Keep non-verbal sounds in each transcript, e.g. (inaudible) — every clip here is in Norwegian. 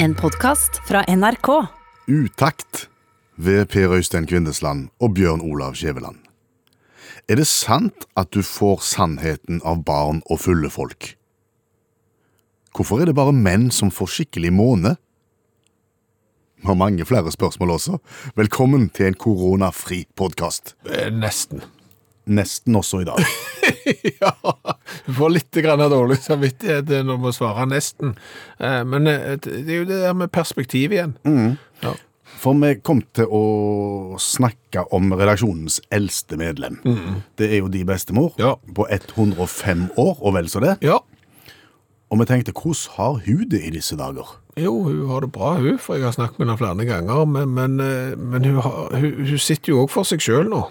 En podkast fra NRK. Utakt ved Per Øystein Kvindesland og Bjørn Olav Skjæveland. Er det sant at du får sannheten av barn og fulle folk? Hvorfor er det bare menn som får skikkelig måne? Vi har mange flere spørsmål også. Velkommen til en koronafri podkast. Nesten. Nesten også i dag. (laughs) ja, du får litt grann av dårlig samvittighet når man svarer nesten. Eh, Men eh, det er jo det der med perspektiv igjen. Ja. For vi kom til å snakke om redaksjonens eldste medlem. Det er jo de bestemor Ja. på 105 år, og vel så det. ja. Og vi tenkte, hvordan har hun det i disse dager? Jo, hun har det bra, hun, for jeg har snakket med henne flere ganger. Men, men, eh, men hun, har, hun, hun sitter jo òg for seg sjøl nå.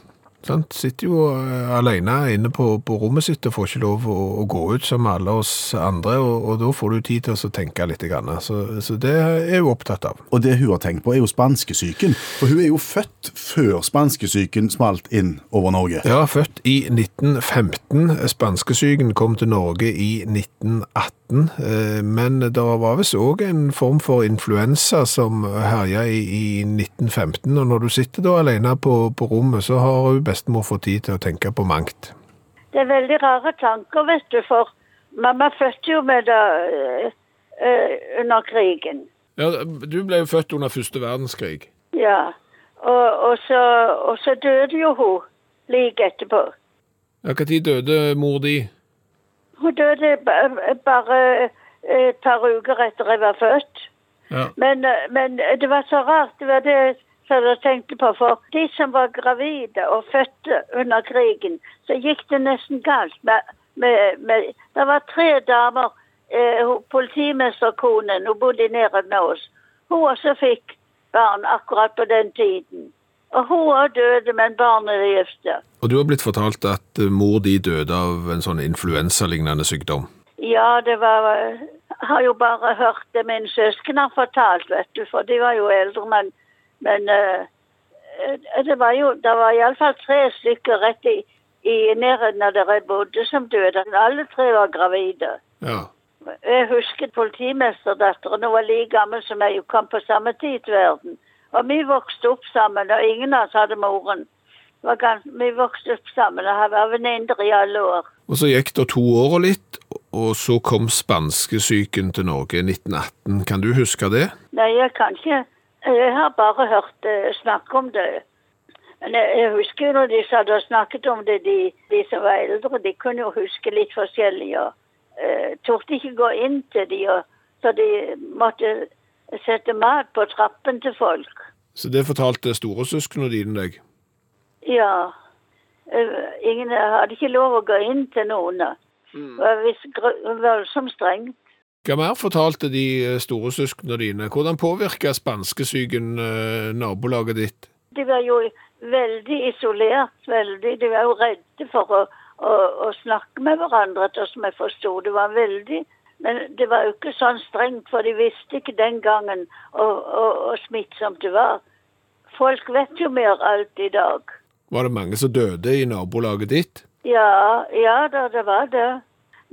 Sant? Sitter jo eh, alene inne på, på rommet sitt og får ikke lov å, å gå ut som alle oss andre. Og, og da får du tid til å tenke litt. Grann. Så, så det er hun opptatt av. Og det hun har tenkt på, er jo spanskesyken. For hun er jo født før spanskesyken smalt inn over Norge. Ja, født i 1915. Spanskesyken kom til Norge i 1918. eh, Men det var visst òg en form for influensa som herja i, i 1915. Og når du sitter da alene på, på rommet, så har jo bestemor fått tid til å tenke på mangt. Det er veldig rare tanker, vet du, for mamma fødte jo med det øh, øh, under krigen. Ja, Du ble jo født under første verdenskrig. Ja. Og, og, så, og så døde jo hun like etterpå. Ja, Når døde mor di? Hun døde ba- bare et par uker etter jeg var født. Ja. Men, øh, men det var så rart, det var det som jeg tenkte på. For de som var gravide og fødte under krigen, så gikk det nesten galt. Med, med, med, det var tre damer, eh, politimesterkonen, hun bodde nede med oss. Hun også fikk barn akkurat på den tiden. Og hun døde, men barnet levde. Og du har blitt fortalt at eh, mor di døde av en sånn influensalignende sykdom. Ja, det var Jeg har jo bare hørt det mine søsken har fortalt, vet du, for de var jo eldre, men, men eh, det var jo Det var iallfall tre stykker rett i, i nærheten av der jeg bodde, som døde. Alle tre var gravide. Ja. Jeg husker politimesterdatteren, hun var like gammel som jeg, kom på samme tid til verden. Og vi vokste opp sammen, og ingen av oss hadde moren. Vi vokste opp sammen og har vært venninner i alle år. Og så gikk det to år og litt, og så kom spanskesyken til Norge i 1918. Kan du huske det? Nei, jeg kan ikke Jeg har bare hørt uh, snakk om det. Men jeg, jeg husker jo når de satt og snakket om det, de, de som var eldre, de kunne jo huske litt forskjellig. og uh, Torde ikke gå inn til de, og, så de måtte sette mat på trappen til folk. Så det fortalte storesøsknene dine deg? Ja. Eh, ingen hadde ikke lov å gå inn til noen. Det var visst voldsomt strengt. Hva mer fortalte de storesøsknene storesøskene dine? Hvordan påvirka spanskesyken eh, nabolaget ditt? De var jo veldig isolert. veldig. De var jo redde for å, å, å snakke med hverandre, etter som jeg forsto. Det var veldig Men det var jo ikke sånn strengt, for de visste ikke den gangen og smittsomt det var. Folk vet jo mer alt i dag. Var det mange som døde i nabolaget ditt? Ja, ja da, det var det.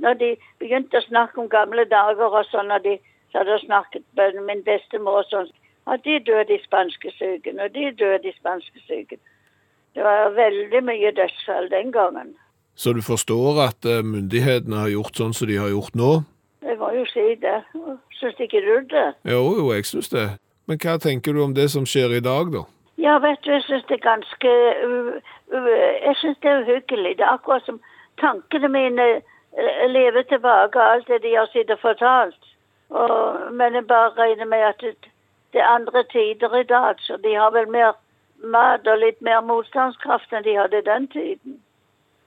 Når de begynte å snakke om gamle dager og sånn, og de så hadde snakket med min bestemor og sånn, at de døde i spanskesyken, og de døde i spanskesyken. Det var veldig mye dødsfall den gangen. Så du forstår at eh, myndighetene har gjort sånn som de har gjort nå? Jeg må jo si det. Syns ikke du det? Jo, jo, jeg syns det. Men hva tenker du om det som skjer i dag, da? Ja, vet du, jeg syns det er ganske Jeg syns det er uhyggelig. Det er akkurat som tankene mine eh, lever tilbake alt det de har sittet og fortalt. Og, men jeg bare regner med at det, det er andre tider i dag, så de har vel mer mat og litt mer motstandskraft enn de hadde den tiden.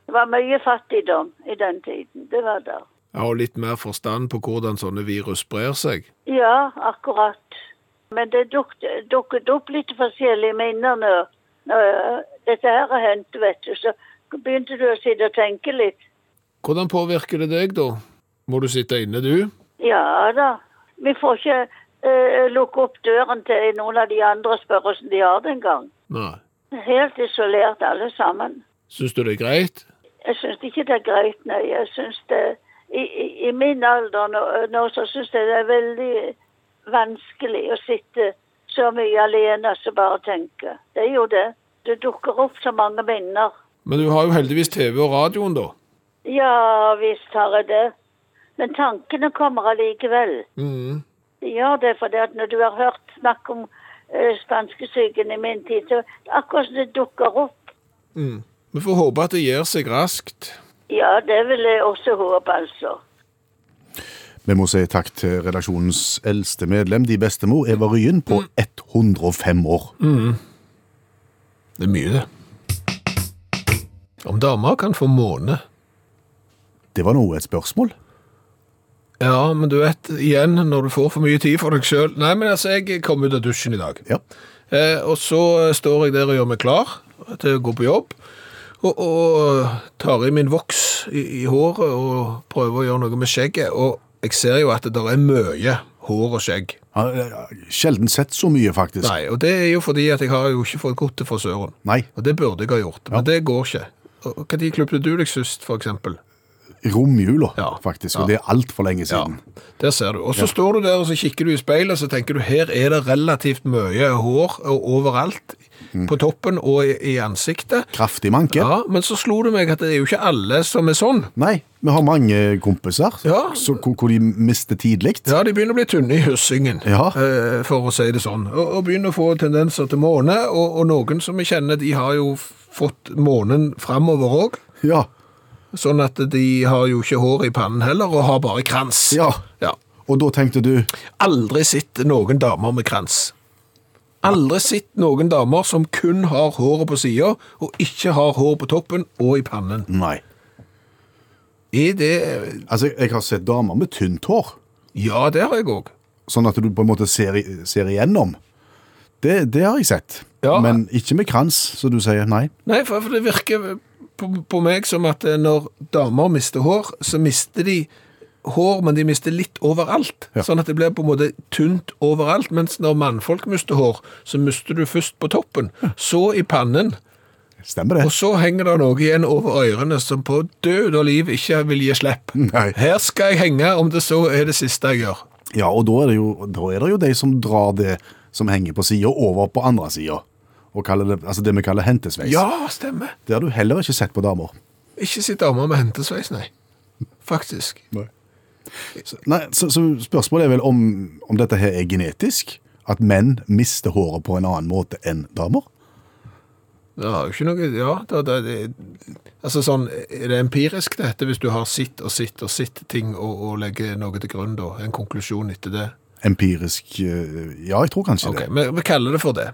Det var mye fattigdom i den tiden. Det var det. Har litt mer forstand på hvordan sånne virus sprer seg. Ja, akkurat. Men det dukket opp litt forskjellige minner når, når dette her har hendt, vet du. Så begynte du å sitte og tenke litt. Hvordan påvirker det deg, da? Må du sitte inne, du? Ja da. Vi får ikke eh, lukke opp døren til noen av de andre og spørre hvordan de har det engang. Helt isolert alle sammen. Syns du det er greit? Jeg syns ikke det er greit, nei. Jeg syns det i, i, min alder nå, nå så syns jeg det er veldig, vanskelig å sitte så mye alene som bare tenke. Det er jo det. Det dukker opp så mange minner. Men du har jo heldigvis TV og radioen, da. Ja visst har jeg det. Men tankene kommer allikevel. Mm. De gjør det fordi at når du har hørt snakk om uh, spanskesyken i min tid, så akkurat som det dukker opp. Mm. Vi får håpe at det gir seg raskt. Ja, det vil jeg også håpe, altså. Vi må si takk til redaksjonens eldste medlem, de bestemor, Eva Ryen, på 105 år. Det er mye, det. Om damer kan få måne. Det var nå et spørsmål. Ja, men du vet, igjen, når du får for mye tid for deg sjøl Nei, men altså, jeg kom ut av dusjen i dag. Ja. Eh, og så står jeg der og gjør meg klar til å gå på jobb. Og, og tar i min voks i, i håret og prøver å gjøre noe med skjegget. Og jeg ser jo at det der er mye hår og skjegg. Sjelden sett så mye, faktisk. Nei, og det er jo fordi at jeg har jo ikke fått gått til frisøren. Nei. Og det burde jeg ha gjort, men det går ikke. Når klippet du deg sist, for eksempel? Romjula, Ja. faktisk. Og det er altfor lenge siden. Ja. Der ser du. Og så står du der og så kikker du i speilet så tenker du her er det relativt mye hår overalt. overalt. På toppen og i, i ansiktet. Kraftig manke. Ja, Men så slo det meg at det er jo ikke alle som er sånn. Nei, vi har mange kompiser Ja. så, hvor, hvor de mister tidlig. Ja, De begynner å bli tynne i hyssingen, Ja. eh, for å si det sånn. Og, og begynner å få tendenser til måne. Og, og noen som vi kjenner, de har jo fått månen framover òg. Ja. Sånn at de har jo ikke hår i pannen heller, og har bare krans. ja. ja. Og da tenkte du Aldri sett noen damer med krans. Aldri sett noen damer som kun har håret på sida, og ikke har hår på toppen og i pannen. Nei. Er det Altså, jeg har sett damer med tynt hår, Ja, det har jeg òg. sånn at du på en måte ser, ser igjennom. Det, det har jeg sett. Ja. Men ikke med krans, så du sier nei. Nei, for, for det virker på, på meg som at eh, når damer mister hår, så mister de hår, men de mister litt overalt. Ja. Sånn at det blir på en måte tynt overalt. Mens når mannfolk mister hår, så mister du først på toppen, så i pannen. Stemmer det? Og så henger det noe igjen over ørene som på død og liv ikke vil gi slipp. Nei. Her skal jeg henge, om det så er det siste jeg gjør. Ja, og da er, det jo, da er det jo de som drar det som henger på sida, over på andre sida. Og kaller det, altså det vi kaller hentesveis. Ja, stemmer. Det har du heller ikke sett på damer. Ikke sett damer med hentesveis, nei. Faktisk. Så, nei, så, så spørsmålet er vel om, om dette her er genetisk? At menn mister håret på en annen måte enn damer? Det har jo ikke noe Ja, det, det, det, altså sånn, er det empirisk dette, hvis du har sitt og sitt og sitt ting og, og legger noe til grunn, da? En konklusjon etter det? Empirisk eh, Ja, jeg tror kanskje okay, det. vi, vi kaller det for det.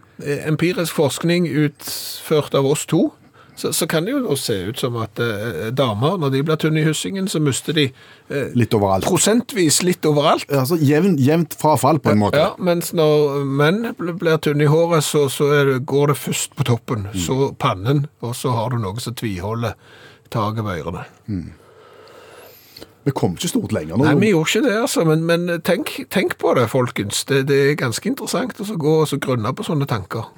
Empirisk forskning utført av oss to, så, så kan det jo se ut som at eh, damer, når de blir tynne i hyssingen, så mister de eh, Litt overalt. prosentvis litt overalt. Altså jevn, Jevnt frafall, på en måte. Ja, mens når menn blir tynne i håret, så, så det, går det først på toppen, Mm. så pannen, og så har du noe som tviholder taket ved ørene. Vi kom ikke stort lenger nå. Nei, vi gjorde ikke det, altså, men, men tenk, tenk på det, folkens. Det, det er ganske interessant å gå og grunne på sånne tanker.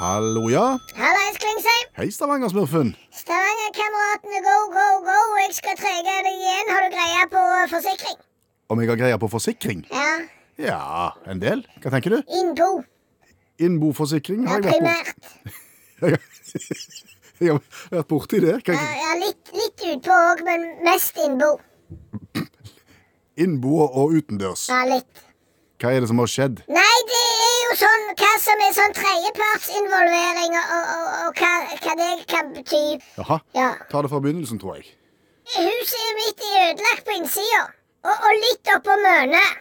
Hallo, ja. Hallais, Klingsheim. Hei, Stavanger-smurfen. Stavanger-kameratene, go, go, go. Jeg skal trege deg igjen. Har du greie på forsikring? Om jeg har greie på forsikring? Ja. Ja, en del. Hva tenker du? Innbo. Innboforsikring Ja, har jeg vært primært. (laughs) Jeg har vært borti det. Kan... Ja, ja, litt, litt utpå òg, men mest innbo. Innbo og utendørs. Ja, litt. Hva er det som har skjedd? Nei, det er jo sånn hva som er sånn tredjepartsinvolvering, og, og, og, hva, hva det kan bety. Jaha. Ja. Ta det fra begynnelsen, tror jeg. Huset mitt er ødelagt på innsida, og, og litt oppå mønet.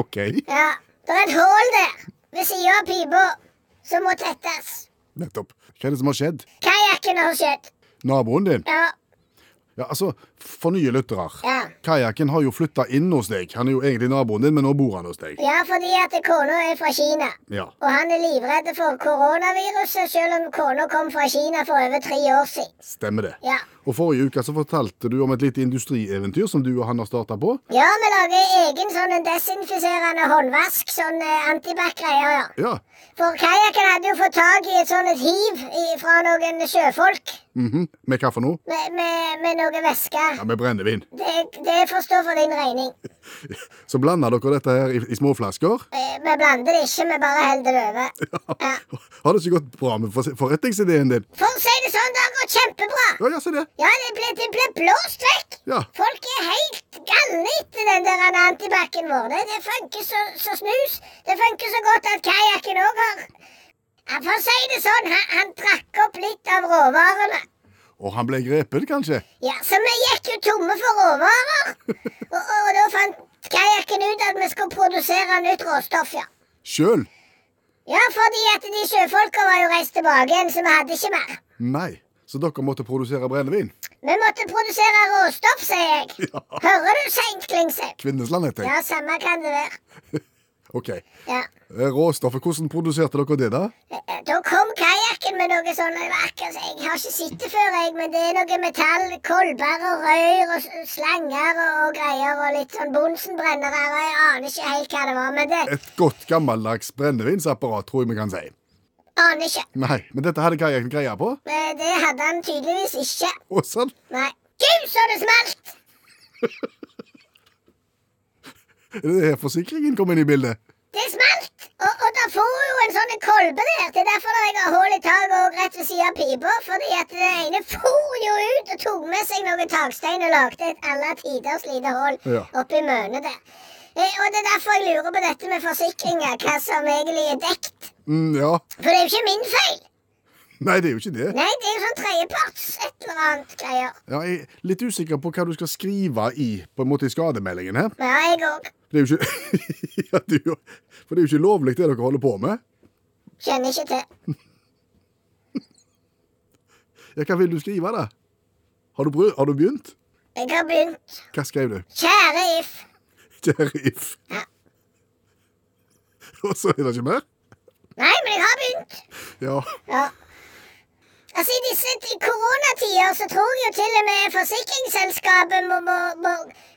OK. Ja. Det er et hull der ved sida av pipa som må tettes. Nettopp. Hva er det som har skjedd? Kajakken har skjedd. Naboen din? Ja. Ja, altså, For nye lyttere. Ja. Kajakken har jo flytta inn hos deg. Han er jo egentlig naboen din, men nå bor han hos deg. Ja, fordi at kona er fra Kina. Ja. Og han er livredd for koronaviruset, selv om kona kom fra Kina for over tre år siden. Stemmer det. Ja. Og Forrige uke så fortalte du om et lite industrieventyr som du og han har starta på. Ja, vi lager egen sånn desinfiserende håndvask, sånn eh, antibac-greier, ja. Ja. For kajakken hadde jo fått tak i et sånt hiv fra noen sjøfolk mhm. Med hva for noe? med, med, med noe væske. Ja, Med brennevin. Det, det får stå for din regning. (laughs) Så blander dere dette her i, i småflasker. Eh, Vi blander det ikke, vi bare holder det over. (laughs) Ja. Har det ikke gått bra med for- forretningsideen din? For å si det sånn, det har gått kjempebra. Ja, ja, se det. Ja, det ble, det ble blåst vekk. Ja. Folk er helt galne etter den der antibac-en vår. Det, det funker så, så snus. Det funker så godt at kajakken òg har ja, For å si det sånn, han, han drakk opp litt av råvarene. Og han ble grepet, kanskje? Ja, Så vi gikk jo tomme for råvarer. (laughs) Og, og, da fant kajakken ut at vi skulle produsere nytt råstoff, ja. Sjøl? Ja, fordi at de sjøfolka var jo reist tilbake igjen, så vi hadde ikke mer. Nei. Så dere måtte produsere brennevin? Vi måtte produsere råstoff, sier jeg. (laughs) Hører du, Seint Klingsheim? Kvinnesland, heter jeg. Ja, samme kan det være. (laughs) Ok. Ja. Eh, Råstoffet, hvordan produserte dere det, da? Eh, Da kom kajakken med noe sånn så- Jeg har ikke sett det før, jeg, men det er noe metall, kolber og rør og slanger og, greier og litt sånn Bonsen-brennere. Jeg aner ikke helt hva det var, men det Et godt gammeldags brennevinsapparat, tror jeg vi kan si. aner ikke. Nei, men dette hadde kajakken greie på? Eh, Det hadde han tydeligvis ikke. Å, sånn. Nei. Gud, så det smalt! (laughs) Er det her forsikringen kom inn i bildet? Det smalt! Og, og da får hun jo en sånn kolbe der. Det er derfor jeg har hull i taket og rett ved siden av pipa. Fordi at den ene for jo ut og tok med seg noen takstein og lagde et alle tiders lite hull Ja. oppi mønet der. Eh, og det er derfor jeg lurer på dette med forsikringer, hva som egentlig er dekt. Mm, ja. For det er jo ikke min feil. Nei, det er jo ikke det. Nei, det er jo sånn tredjeparts et eller annet greier. Ja, jeg er litt usikker på hva du skal skrive i på en måte i skademeldingen her. Ja, jeg òg. Det er jo ikke (laughs) ja, det er jo... For det er jo ikke lovlig det dere holder på med. Kjenner ikke til. (laughs) Ja, Hva vil du skrive, da? Har du, har du begynt? Jeg har begynt. Hva skrev du? Kjære If. (laughs) Kjære If. Ja. Og så er det ikke mer? Nei, men jeg har begynt. Ja. Ja. Altså, I disse koronatider så tror jeg jo til og med forsikringsselskapet må, må, må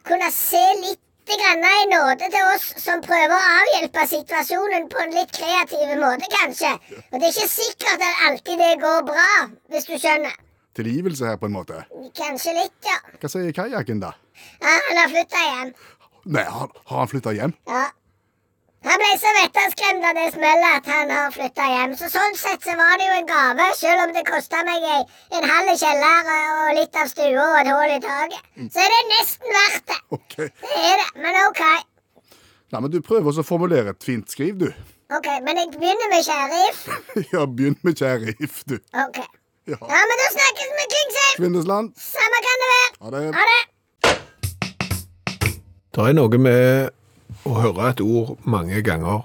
kunne se litt grann i nåde til oss som prøver å avhjelpe situasjonen på en litt kreativ måte, kanskje. Og det er ikke sikkert at alltid det går bra, hvis du skjønner. Tilgivelse her, på en måte. Kanskje litt, ja. Hva sier kajakken, da? ja han har flytta hjem. Nei, har, har han flytta hjem? Ja. Han ble så vettaskremt av det smellet at han har flytta hjem. Så sånn sett så var det jo en gave, selv om det kosta meg ei, en halv kjeller og litt av stua og et hull i taket. Så er det nesten verdt det. OK. Det er det, men OK. Nei, men Du prøver å formulere et fint skriv, du. Ok, Men jeg begynner med kjære If. (laughs) Ja, begynn med kjære If, du. Ok. Ja. Ja, men da snakkes vi, Klingsheim. Kvinnesland. Samme kan det være. Ha det. Ha det. Det er noe med å høre et ord mange ganger,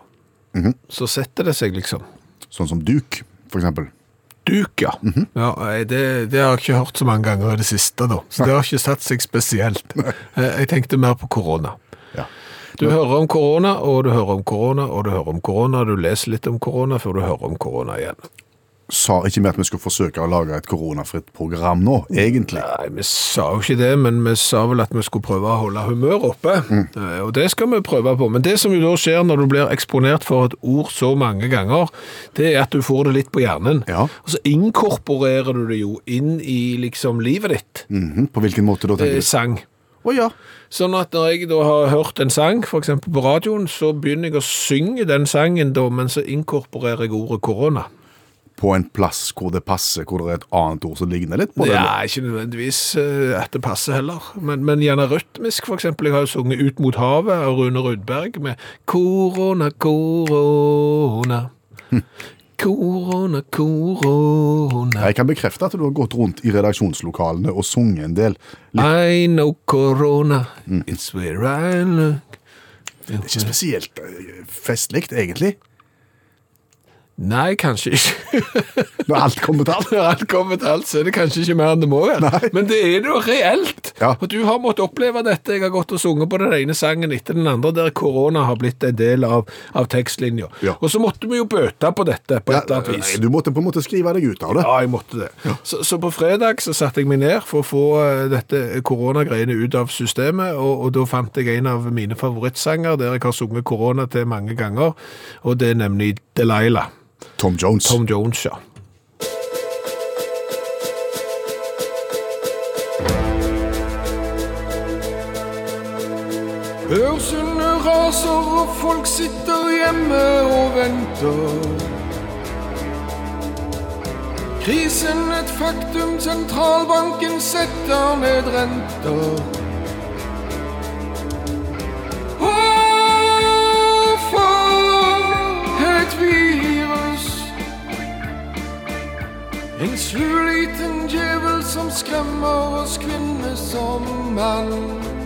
så setter det seg liksom. Sånn som duk, for eksempel. Duk, ja. ja det, det har jeg ikke hørt så mange ganger i det siste, da. Så det har ikke satt seg spesielt. (laughs) Eh, Jeg tenkte mer på korona. Ja. Du hører om korona, og du hører om korona, og du hører om korona, du leser litt om korona før du hører om korona igjen. Sa ikke vi at vi skulle forsøke å lage et koronafritt program nå, egentlig? Nei, vi sa jo ikke det, men vi sa vel at vi skulle prøve å holde humør oppe. Mm. Og det skal vi prøve på. Men det som jo da skjer når du blir eksponert for et ord så mange ganger, det er at du får det litt på hjernen. Ja. Og så inkorporerer du det jo inn i liksom livet ditt. Mhm, På hvilken måte da, Eh, tenker du? sang. Å ja. Sånn at når jeg da har hørt en sang, eksempel på radioen, så begynner jeg å synge den sangen da, men så inkorporerer jeg ordet korona. På en plass hvor det passer, hvor det er et annet ord som ligner litt på det? Ja, ikke nødvendigvis eh, at det passer heller, men, men gjerne rytmisk eksempel. Jeg har jo sunget Ut mot havet av Rune Rudberg med Korona, korona, (laughs) korona, korona. Jeg kan bekrefte at du har gått rundt i redaksjonslokalene og sunget en del. I know corona, it's where I look. Det er ikke spesielt eh, festlig, egentlig, Nei, kanskje ikke. (laughs) når alt kommer til alt. Når alt kommer til alt, så er det kanskje ikke mer enn det må være. Men det er jo reelt. Ja. Og du har måttet oppleve dette. Jeg har gått og sunget på den ene sangen etter den andre, der korona har blitt en del av, av tekstlinja. Ja. Og så måtte vi jo bøte på dette på et eller annet Nei, vis. Du måtte på en måte skrive deg ut av det. Ja, jeg måtte det. Så, så på fredag så satte jeg meg ned for å få eh, dette koronagreiene ut av systemet, og, og da fant jeg en av mine favorittsanger der jeg har sunget korona til mange ganger, og det er nemlig Delilah. Tom Jones. Tom Jones, ja. Børsene raser, og folk sitter hjemme og venter. Krisen et faktum, sentralbanken setter ned renter. Som oss kvinner som mann.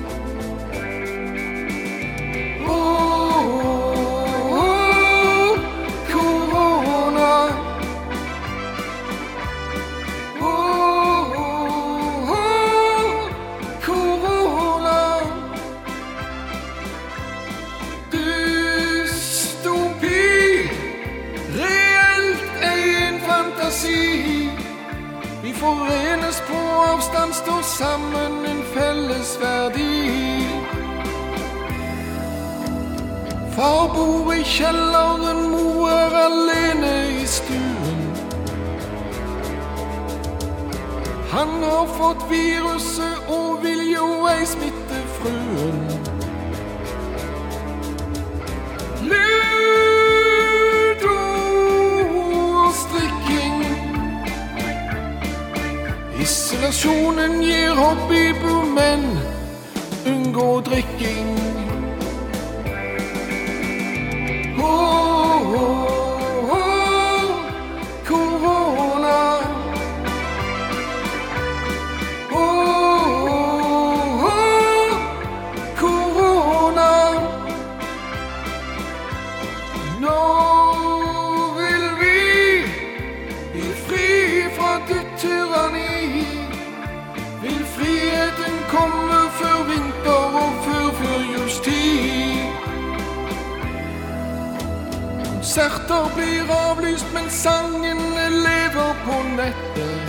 Konserter blir avlyst, men sangene lever på nettet.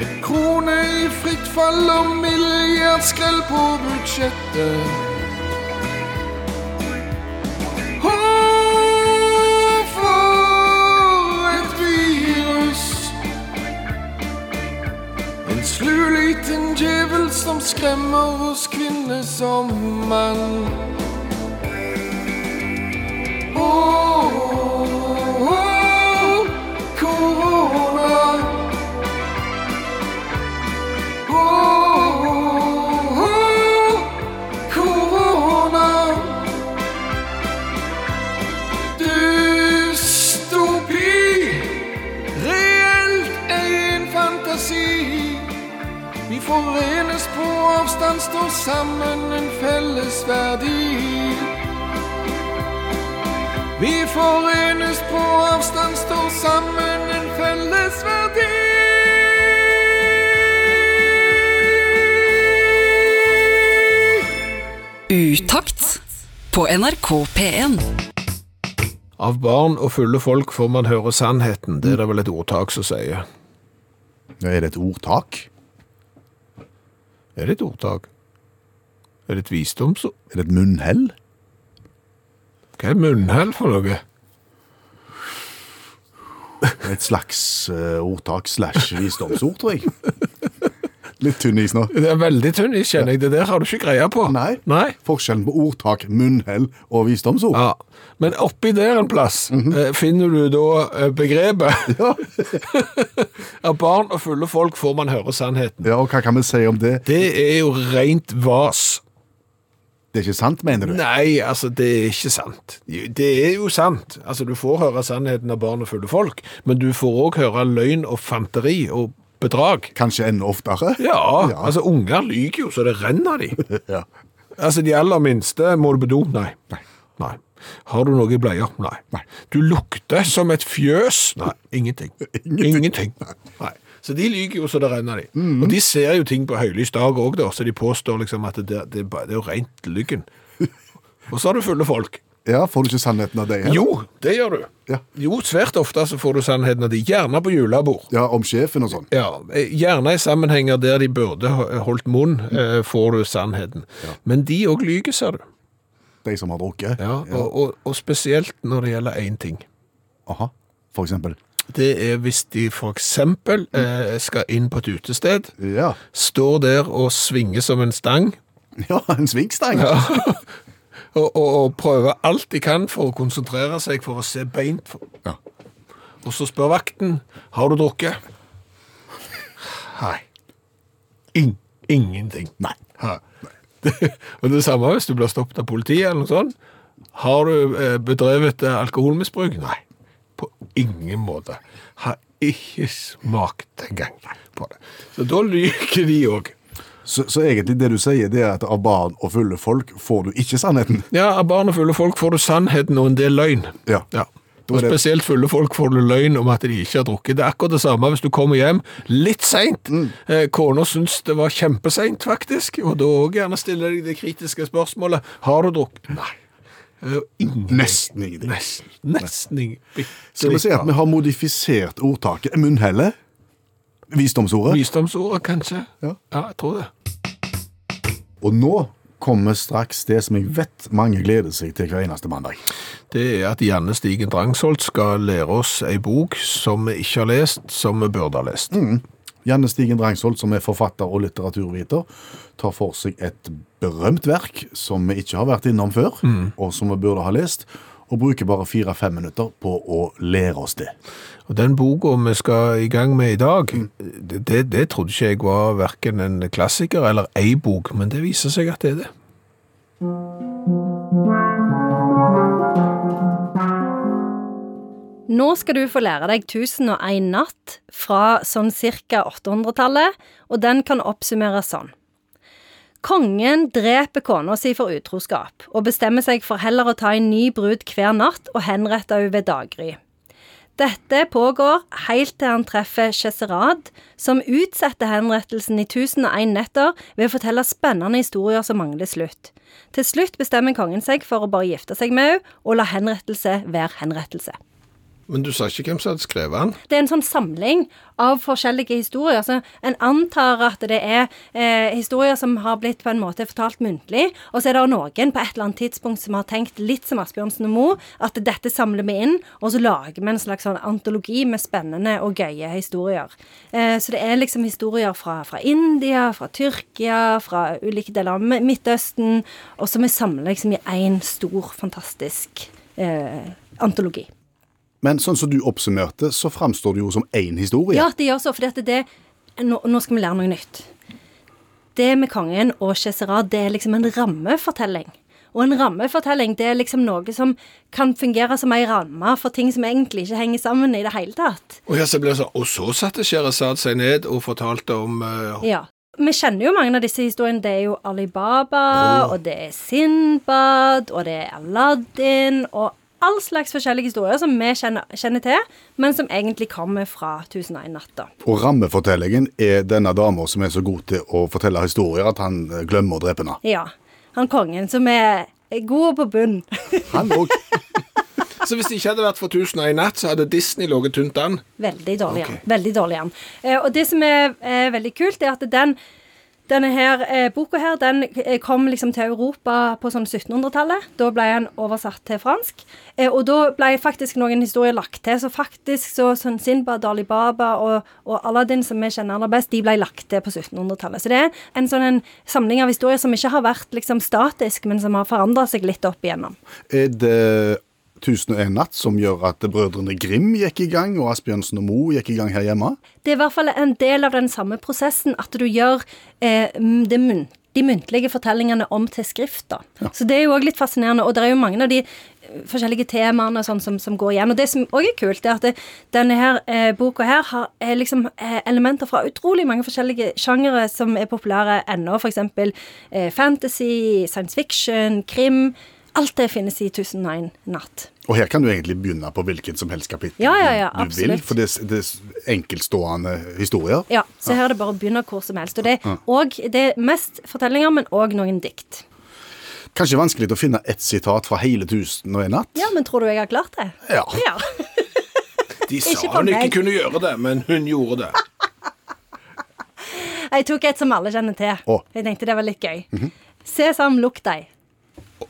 En krone i fritt fall og milliardskrell på budsjettet. En slu liten djevel som skremmer oss kvinner som mann. Sammen en felles verdi. Vi forenes på avstand, står sammen en felles verdi. Utakt på NRK P1. Av barn og fulle folk får man høre sannheten. Det er det vel et ordtak som sier. Er det et ordtak? Er det et ordtak? Er det et visdomsord? Er det et munnhell? Hva er munnhell for noe? Et slags uh, ordtak slash visdomsord, tror jeg. (laughs) Litt tynn is nå. Det er veldig tynn is, kjenner jeg. Det der har du ikke greie på. Nei. Nei. Forskjellen på ordtak, munnhell og visdomsord. Ja. Men oppi der en plass eh, finner du da eh, begrepet (laughs) Ja. (laughs) Av barn og fulle folk får man høre sannheten. ja, og hva kan vi si om det? Det er jo rent vas. Det er ikke sant, mener du? Nei, altså, det er ikke sant. Det er jo sant. Altså, du får høre sannheten av barn og fulle folk, men du får òg høre løgn og fanteri og bedrag. Kanskje enda oftere? Ja, Ja. altså, unger lyver jo så det renner de. (laughs) Ja. Altså, de aller minste, må du på do? Nei. Nei. Har du noe i bleier? Nei. Nei. Du lukter som et fjøs? Nei, ingenting. (laughs) Ingenting. Nei. Så de lyver jo så det renner de. Mm. Og de ser jo ting på høylys dag òg, så de påstår liksom at det, det, det er jo rent lyggen. (laughs) Og så har du fulle folk. Ja, Får du ikke sannheten av dem? Jo, det gjør du. Ja. Jo, svært ofte så får du sannheten av dem. gjerne på julebord. ja, om sjefen og sånn. Ja, eh, gjerne i sammenhenger der de burde holdt munn, eh, får du sannheten. Men de òg lyver, ser du. De som har drukket. Ja, og, og, og spesielt når det gjelder én ting. Aha, for eksempel. Det er hvis de for eksempel eh, skal inn på et utested, Ja. står der og svinger som en stang, Ja, en svingstang. (laughs) Og, og, og prøver alt de kan for å konsentrere seg, for å se beint. For... Ja. Og så spør vakten, har du drukket? Nei. In ingenting. Nei. Ha. (laughs) og det samme hvis du blir stoppet av politiet eller noe sånt. Har du eh, bedrevet eh, alkoholmisbruk? Nei. På ingen måte. Har ikke smakt engang på det. Så da lyver de òg. Så, så egentlig det du sier, det er at av barn og fulle folk får du ikke sannheten. Ja, av barn og fulle folk får du sannheten og en del løgn. Ja. Ja. Og spesielt fulle folk får du løgn om at de ikke har drukket. Det er akkurat det samme hvis du kommer hjem litt seint. Mm. Eh, kona syns det var kjempeseint, faktisk, og da òg gjerne stiller deg det kritiske spørsmålet har du drukket. Nei. Eh. Nesten ingenting. Nesten, nesten ingenting. Skal vi si at vi har modifisert ordtaket munnhellet? Visdomsordet? Visdomsordet, kanskje? Ja. ja, jeg tror det. Og nå kommer straks det som jeg vet mange gleder seg til hver eneste mandag. Det er at Janne Stigen Drangsholt skal lære oss ei bok som vi ikke har lest, som vi burde ha lest. Janne Stigen Drangsholt, som er forfatter og litteraturviter, tar for seg et berømt verk som vi ikke har vært innom før, og som vi burde ha lest, og bruker bare fire-fem minutter på å lære oss det. Og den boka vi skal i gang med i dag, det, det, det trodde ikke jeg var hverken en klassiker eller ei bok, men det viser seg at det er det. Nå skal du få lære deg 1001 natt fra sånn ca. 800-tallet, og den kan oppsummeres sånn. Kongen dreper kona si for utroskap, og bestemmer seg for heller å ta en ny brud hver natt og henrette henne ved daggry. Dette pågår helt til han treffer Cheserad, som utsetter henrettelsen i 1001 netter ved å fortelle spennende historier som mangler slutt. Til slutt bestemmer kongen seg for å bare gifte seg med henne og la henrettelse være henrettelse. Men du sa ikke hvem som hadde skrevet den? Det er en sånn samling av forskjellige historier. Så en antar at det er eh, historier som har blitt på en måte fortalt muntlig, og så er det noen på et eller annet tidspunkt som har tenkt litt som Asbjørnsen og Moe, at dette samler vi inn, og så lager vi en slags sånn antologi med spennende og gøye historier. Eh, så det er liksom historier fra, fra India, fra Tyrkia, fra ulike deler av Midtøsten, og som vi samler liksom i én stor, fantastisk eh, antologi. Men sånn som du oppsummerte, så framstår det jo som én historie. Ja, det gjør så, For det nå, nå skal vi lære noe nytt. Det med kongen og Cheserad, det er liksom en rammefortelling. Og en rammefortelling det er liksom noe som kan fungere som ei ramme for ting som egentlig ikke henger sammen i det hele tatt. Og, så sånn, og så satte Sherazad seg ned og fortalte om uh... Ja. Vi kjenner jo mange av disse historiene. Det er jo Alibaba, og det er Sinbad, og det er Aladdin, og all slags forskjellige historier som vi kjenner, kjenner til, men som egentlig kommer fra 1001 natter. Og rammefortellingen er denne dama som er så god til å fortelle historier at han eh, glemmer å drepe henne. Ja. Han kongen som er god på bunn. (laughs) Han òg. Så hvis det ikke hadde vært for 1001 natt, så hadde Disney ligget tynt an? Veldig dårlig an. Okay. Veldig dårlig an. Eh, og det som er eh, veldig kult, er at den denne her eh, boka her, den eh, kom liksom til Europa på sånn 1700-tallet. Da ble den oversatt til fransk. Eh, og da ble faktisk noen historier lagt til. Så faktisk så sånn Sinbad, Alibaba og, og Aladdin, som vi kjenner aller best, de ble lagt til på 1700-tallet. Så det er en sånn en samling av historier som ikke har vært liksom statisk, men som har forandra seg litt opp igjennom. Er det 1001 natt som gjør at brødrene Grim gikk i gang, og Asbjørnsen og Moe gikk i gang her hjemme? Det er i hvert fall en del av den samme prosessen at du gjør eh, mun de muntlige fortellingene om til skrift. da. Så det er jo òg litt fascinerende. Og det er jo mange av de eh, forskjellige temaene sånn, som, som går igjen. Og det som òg er kult, er at det, denne her eh, boka her har eh, liksom eh, elementer fra utrolig mange forskjellige sjangere som er populære ennå. F.eks. Eh, fantasy, science fiction, krim. Alt det finnes i 1001 natt. Og her kan du egentlig begynne på hvilket som helst kapittel Ja, ja, ja, du vil, for det, er- det er enkeltstående historier. Ja, så her er det bare å begynne hvor som helst. Og det, og det er mest fortellinger, men òg noen dikt. Kanskje vanskelig å finne ett sitat fra hele 1001 natt? Ja, men tror du jeg har klart det? Ja. Ja. (laughs) De sa hun ikke kunne gjøre det, men hun gjorde det. Jeg tok et som alle kjenner til. Å. Jeg tenkte det var litt gøy. Sesam, lukk deg.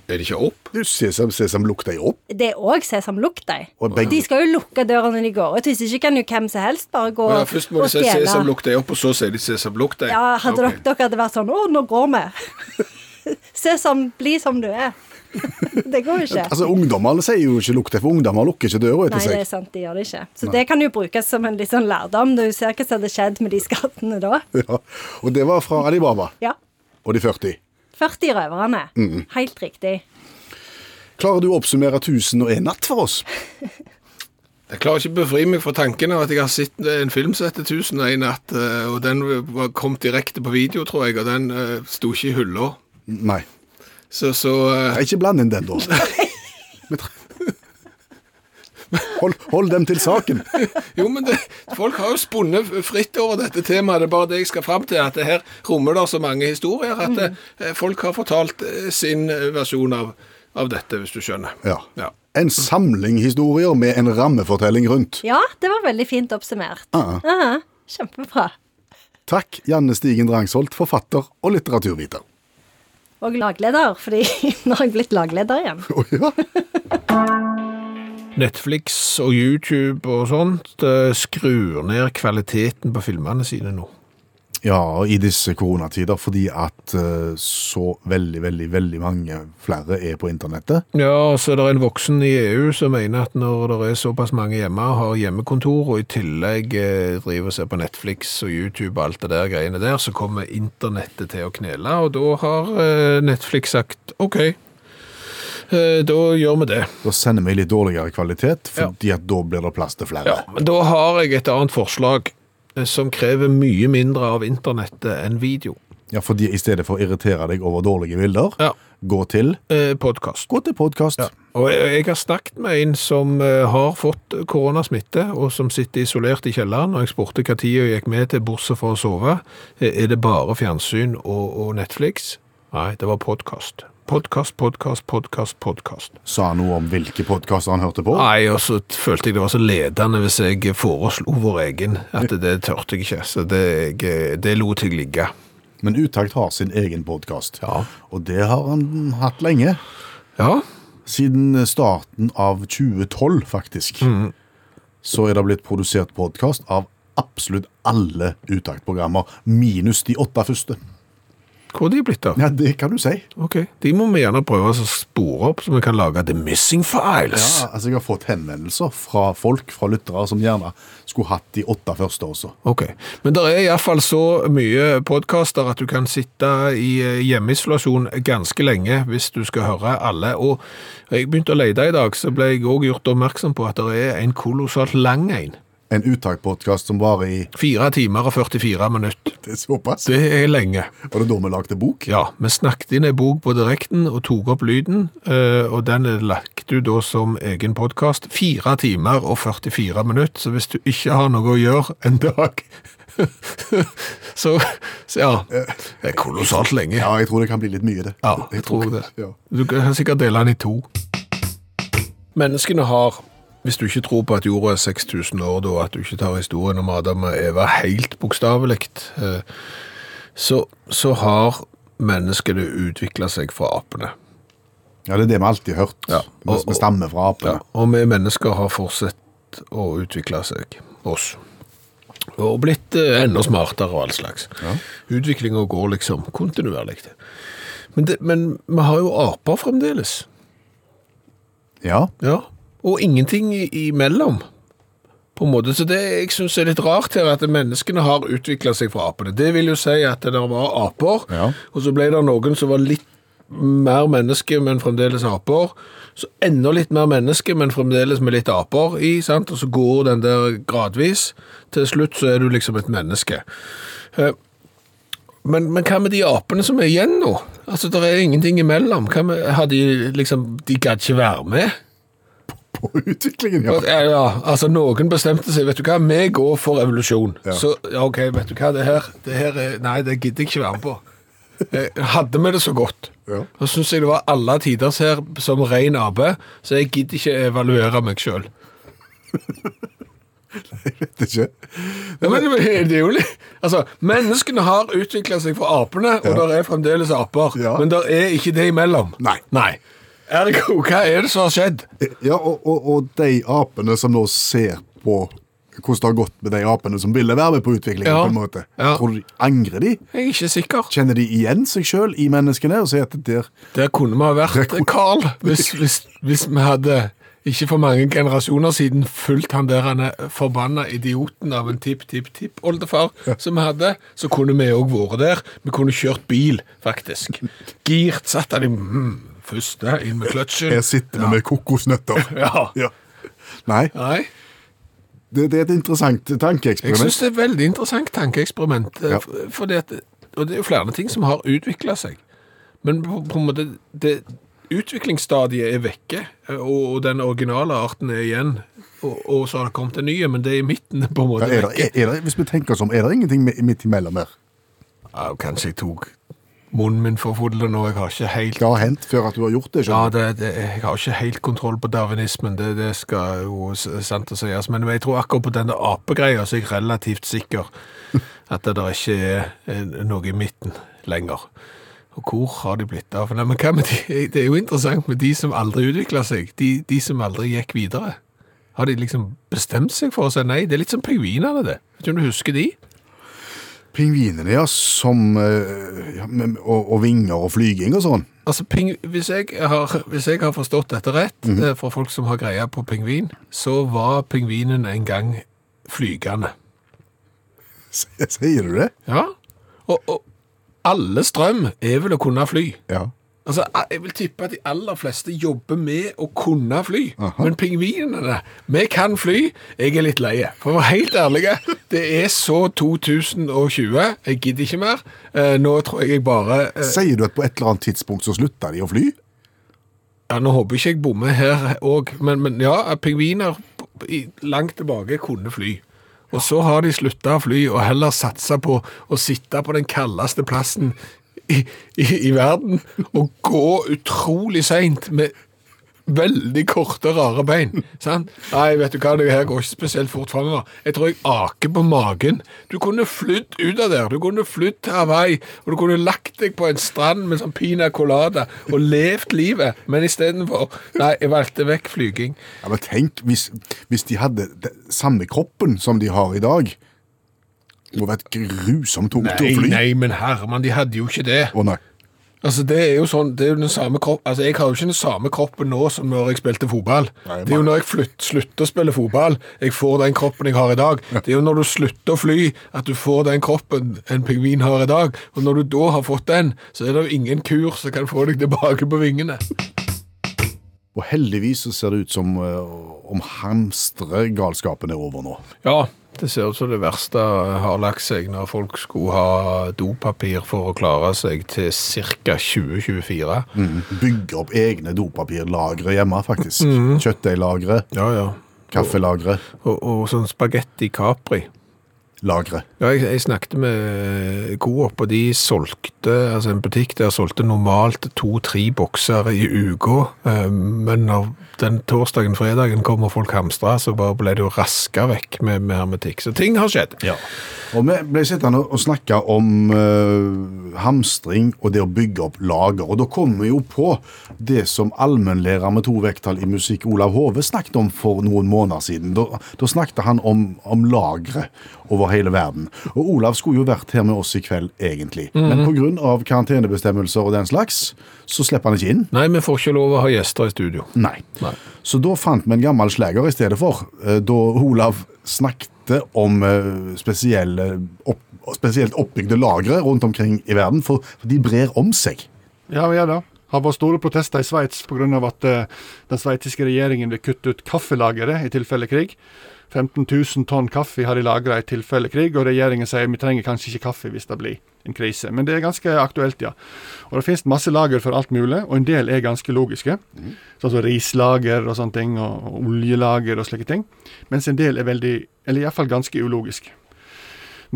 Er det ikke opp? Du Sesam, sesam, lukk deg opp. Det er òg sesam, lukk deg. Og begge- De skal jo lukke døra når de går ut. Hvis ikke kan jo hvem som helst bare gå Ja, først må og de si. 'sesam, lukk deg opp', og så sier de 'sesam, lukk deg'. Ja, hadde okay. dere, dere hadde vært sånn 'Å, nå går vi'. (laughs) Se som, bli som du er. (laughs) det går jo ikke. Altså, Ungdommer sier jo ikke 'lukk deg', for ungdommer lukker ikke døra etter Nei, det er sant, de gjør det ikke. Så det kan jo brukes som en litt sånn lærdom. Du ser hva som hadde skjedd med de skattene da. (laughs) Ja. Og det var fra Alibaba Ja. og de 40. 40 røverne. Helt riktig. Klarer du å oppsummere 1001 natt for oss? (laughs) Jeg klarer ikke å befri meg fra tanken av at jeg har sett en film som heter 1001 natt, eh, og den var- kom direkte på video, tror jeg, og den eh, sto ikke i hylla. Nei. Så, så eh, Ikke bland inn den, da. (laughs) Hold, hold dem til saken. (laughs) Jo, men det, folk har jo spunnet fritt over dette temaet. Det er bare det jeg skal fram til, at det her rommer der så mange historier at det, folk har fortalt eh, sin eh, versjon av, av dette, hvis du skjønner. Ja. Ja. En samling historier med en rammefortelling rundt. Ja, det var veldig fint oppsummert. Ah. Aha, kjempebra. Takk, Janne Stigen Drangsholt, forfatter og litteraturviter. Og lagleder, fordi (laughs) nå har jeg blitt lagleder igjen. Oh, ja. (laughs) Netflix og YouTube og sånt skrur ned kvaliteten på filmene sine nå. ja, i disse koronatider, fordi at eh, så veldig, veldig, veldig mange flere er på internettet. Ja, så er det en voksen i EU som mener at når det er såpass mange hjemme, har hjemmekontor, og i tillegg eh, driver og ser på Netflix og YouTube og alt det der greiene der, så kommer internettet til å knele, og da har eh, Netflix sagt OK, da gjør vi det. Da sender vi litt dårligere kvalitet, fordi at da blir det plass til flere. Ja, men da har jeg et annet forslag eh, som krever mye mindre av internettet enn video. Ja, fordi i stedet for å irritere deg over dårlige bilder, Ja. gå til Eh, podcast. Gå til podkast. Og jeg, jeg har snakket med en som eh, har fått koronasmitte, og som sitter isolert i kjelleren, og jeg spurte hva tid jeg gikk med til bordet for å sove. Eh, Er det bare fjernsyn og, og Netflix? Nei, det var podcast. Podcast, podkast, podkast, podkast. Sa han noe om hvilke podkaster han hørte på? Nei, og så følte jeg det var så ledende hvis jeg foreslo vår egen, at det tørte jeg ikke. Så det, jeg, det lot jeg ligge. Men Utakt har sin egen podkast, Ja. og det har han hatt lenge. Ja, Siden starten av 2012, faktisk. Så er det blitt produsert podkast av absolutt alle Utakt-programmer, minus de åtte første. Hvor er de blitt av? Ja, det kan du si. Ok, de må vi gjerne prøve å spore opp, så vi kan lage The Missing Files. Ja, altså Jeg har fått henvendelser fra folk, fra lyttere, som gjerne skulle hatt de åtte første også. Ok, men det er iallfall så mye podkaster at du kan sitte i eh, hjemmeisolasjon ganske lenge hvis du skal høre alle. Og jeg begynte å lete i dag, så ble jeg òg gjort oppmerksom på at det er en kolossalt lang en. En Utakt-podkast som varer i Fire timer og 44 minutter. Det er såpass. Det er lenge. Var det da vi lagde bok? Ja, vi snakket inn en bok på direkten og tok opp lyden, eh, og den er lagt ut da som egen podkast. Fire timer og 44 minutter, så hvis du ikke har noe å gjøre en dag (laughs) så, så ja, det er kolossalt lenge. Ja, jeg tror det kan bli litt mye, det. Ja, jeg tror det. Ja. Du kan sikkert dele den i to. Menneskene har, hvis du ikke tror på at jorda er 6000 år, da, at du ikke tar historien om Adam og Eva helt bokstavelig, eh, så, så har menneskene utviklet seg fra apene. ja, det er det vi alltid har hørt. Ja, og- Vi stammer fra Ja, og vi mennesker har fortsatt å utvikle seg, oss. Og blitt eh, enda smartere og all slags. Utviklinga går liksom kontinuerlig. Men, det, men vi har jo aper fremdeles. Ja. Ja, og ingenting imellom. På en måte, så det jeg synes er litt rart her, at menneskene har utviklet seg fra apene. Det vil jo si at det var aper, Ja. og så ble det noen som var litt mer menneske, men fremdeles aper. Så enda litt mer menneske, men fremdeles med litt aper i, sant? Og så går den der gradvis. Til slutt så er du liksom et menneske. Eh, Men, men hva med de apene som er igjen nå? Altså, det er ingenting imellom. Hva med, har de liksom, de gadd ikke være med? På utviklingen, ja. Ja, ja, altså noen bestemte seg, vet du hva, vi går for evolusjon. Ja. Så, ja, ok, vet du hva, det her, det her er, nei, det gidder jeg ikke være med på. Eh, Hadde vi det så godt, Ja. så synes jeg det var alle tiders her som ren ape, så jeg gidder ikke evaluere meg selv. Vet ikke. Ja, men det er jo litt, altså, menneskene har utviklet seg fra apene, og der er fremdeles aper, Ja. men der er ikke det imellom. Nei. Nei. Ergo, hva er det som har skjedd? Ja, og, og, og de apene som nå ser på hvordan det har gått med de apene som ville være med på utviklingen. Ja. på en måte. Ja. Tror du Angrer de? Jeg er ikke sikker. Kjenner de igjen seg sjøl i menneskene og sier at der Der kunne vi ha vært, Carl, hvis, hvis, hvis vi hadde ikke for mange generasjoner siden fulgt han der han er forbanna idioten av en tipp-tipp-tipp-oldefar som vi hadde, så kunne vi òg vært der. Vi kunne kjørt bil, faktisk. Girt satt han i mm, første inn med kløtsjen. Her sitter vi med kokosnøtter. (laughs) Ja. Nei, Nei, det, det er et interessant tankeeksperiment. jeg syns det er et veldig interessant tankeeksperiment. eh, Ja. For det, og det er jo flere ting som har utvikla seg. Men på, på en måte det, Utviklingsstadiet er vekke, eh, og, den originale arten er igjen. Og, og så har det kommet en ny, men det er i midten (laughs) på en Ja, måte er det, er, er det, hvis vi tenker oss om, er det ingenting mi- midt imellom her? Ja, kanskje jeg tok munnen min for full nå. Jeg har ikke helt Hva har hendt før at du har gjort det? Ja, det, det, jeg har ikke helt kontroll på darwinismen, det, det skal jo sant å sies. Men jeg tror akkurat på denne apegreia så er jeg relativt sikker (laughs) at det ikke er noe i midten lenger. Og hvor har de blitt av? Nei, men hva med de? (laughs) Det er jo interessant med de som aldri utvikla seg, de, de som aldri gikk videre. Har de liksom bestemt seg for å si nei? Det er litt som pingvinene, det. Vet ikke om du husker de? Pingvinene, ja, som eh, ja, og, og vinger og flyging og sånn. Altså, ping, hvis, jeg har, hvis jeg har forstått dette rett, eh, for folk som har greia på pingvin, så var pingvinen en gang flygende. (laughs) Sier du det? Ja. Og, og alle strøm er vel å kunne fly. Ja. Altså, Jeg vil tippe at de aller fleste jobber med å kunne fly. Men pingvinene, vi kan fly. Jeg er litt leie. For å være helt ærlig, det er så 2020. Jeg gidder ikke mer. Eh, Nå tror jeg jeg bare eh, Sier du at på et eller annet tidspunkt så slutter de å fly? Ja, Nå håper ikke jeg bommer her òg, men, men ja, pingviner langt tilbake kunne fly. Og så har de slutta å fly og heller satsa på å sitte på den kaldeste plassen i, i, verden og gå utrolig seint med veldig korte, rare bein. Sant? Nei, vet du hva, det her går ikke spesielt fort framover. Jeg tror jeg aker på magen. Du kunne flydd ut av der. Du kunne flydd til Hawaii, og du kunne lagt deg på en strand med sånn piña colada og levd livet. Men istedenfor Nei, jeg valgte vekk flyging. Ja, men tenk hvis, hvis de hadde den samme kroppen som de har i dag. Det må vært grusomt tungt å fly. nei, men herremann, de hadde jo ikke det. Å nei. Altså, det er jo sånn, det er jo den samme kropp, altså, jeg har jo ikke den samme kroppen nå som når jeg spilte fotball. Nei, det er jo når jeg flytt, slutter å spille fotball, jeg får den kroppen jeg har i dag. Det er jo når du slutter å fly, at du får den kroppen en pingvin har i dag. Og når du da har fått den, så er det jo ingen kur som kan få deg tilbake på vingene. Og heldigvis så ser det ut som uh, om hamstregalskapen er over nå. Ja, det ser ut som det verste har lagt seg når folk skulle ha dopapir for å klare seg til ca. 2024. Bygge opp egne dopapirlagre hjemme, faktisk. Kjøttdeiglagre, Ja, ja. kaffelagre, Og, og sånn spagetti capri. Lagre. Ja, jeg, jeg snakket med Coop, og de solgte, altså en butikk der solgte normalt to-tre bokser i uka, eh, men når den torsdagen, fredagen kom og folk hamstra, så bare ble det jo raska vekk med, med hermetikk. Så ting har skjedd. Ja. Og vi ble sittende og snakke om uh, hamstring og det å bygge opp lager. Og da kommer vi jo på det som allmennlærer med to vekttall i musikk, Olav Hove, snakket om for noen måneder siden. Da, da snakket han om, om lagre over hele verden. Og Olav skulle jo vært her med oss i kveld, egentlig. Men pga. karantenebestemmelser og den slags, så slipper han ikke inn. Nei, vi får ikke lov å ha gjester i studio. Nei. Nei. Så da fant vi en gammel slager i stedet for, eh, da Olav snakket om eh, spesielle, opp, spesielt oppbygde lagre rundt omkring i verden, for for de brer om seg. Ja, ja da. det. var store protester i Sveits pga. at eh, den sveitsiske regjeringen vil kutte ut kaffelageret i tilfelle krig. 15 000 tonn kaffe har de lagra i tilfelle krig, og regjeringen sier vi trenger kanskje ikke kaffe hvis det blir en krise. Men det er ganske aktuelt, ja. Og Det finnes masse lager for alt mulig, og en del er ganske logiske. Sånn som rislager og sånne ting, og, og oljelager og slike ting. Mens en del er veldig, eller iallfall ganske ulogisk.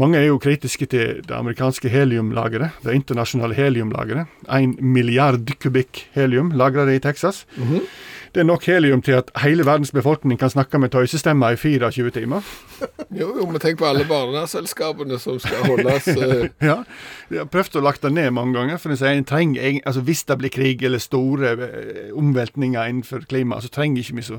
Mange er jo kritiske til det amerikanske heliumlageret, det internasjonale heliumlageret. En milliard kubikk helium lagrer det i Texas. Det er nok helium til at hele verdens befolkning kan snakke med tøysestemmer i 24 timer. (laughs) Jo, jo, men tenk på alle barneselskapene som skal holdes eh, (laughs) Ja, Jeg har prøvd å lagt det ned mange ganger. for en trenger, altså Hvis det blir krig eller store eh, omveltninger innenfor klimaet, så trenger ikke vi så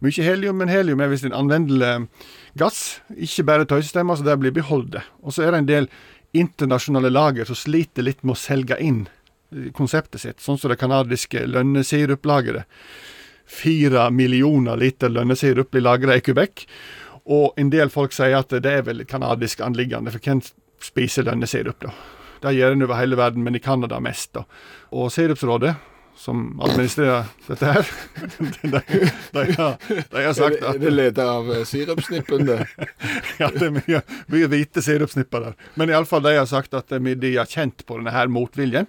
mye helium. Men helium er visst en anvendelig gass, ikke bare tøysestemmer, så det blir beholdt. Og så er det en del internasjonale lager som sliter litt med å selge inn eh, konseptet sitt, sånn som det kanadiske lønnesiruplageret. Fire millioner liter lønnesirup blir lagra i Quebec. Og en del folk sier at det er vel et kanadisk anliggende, for hvem spiser lønnesirup, da? Det gjør en over hele verden, men i Canada mest, da. Og Sirupsrådet, som administrerer dette her, (laughs) de, de, har, de har sagt Er at det ledet av eh, sirupsnippen, det? (laughs) ja, det er mye, mye hvite sirupsnipper der. Men iallfall de har sagt at de de har kjent på denne her motviljen.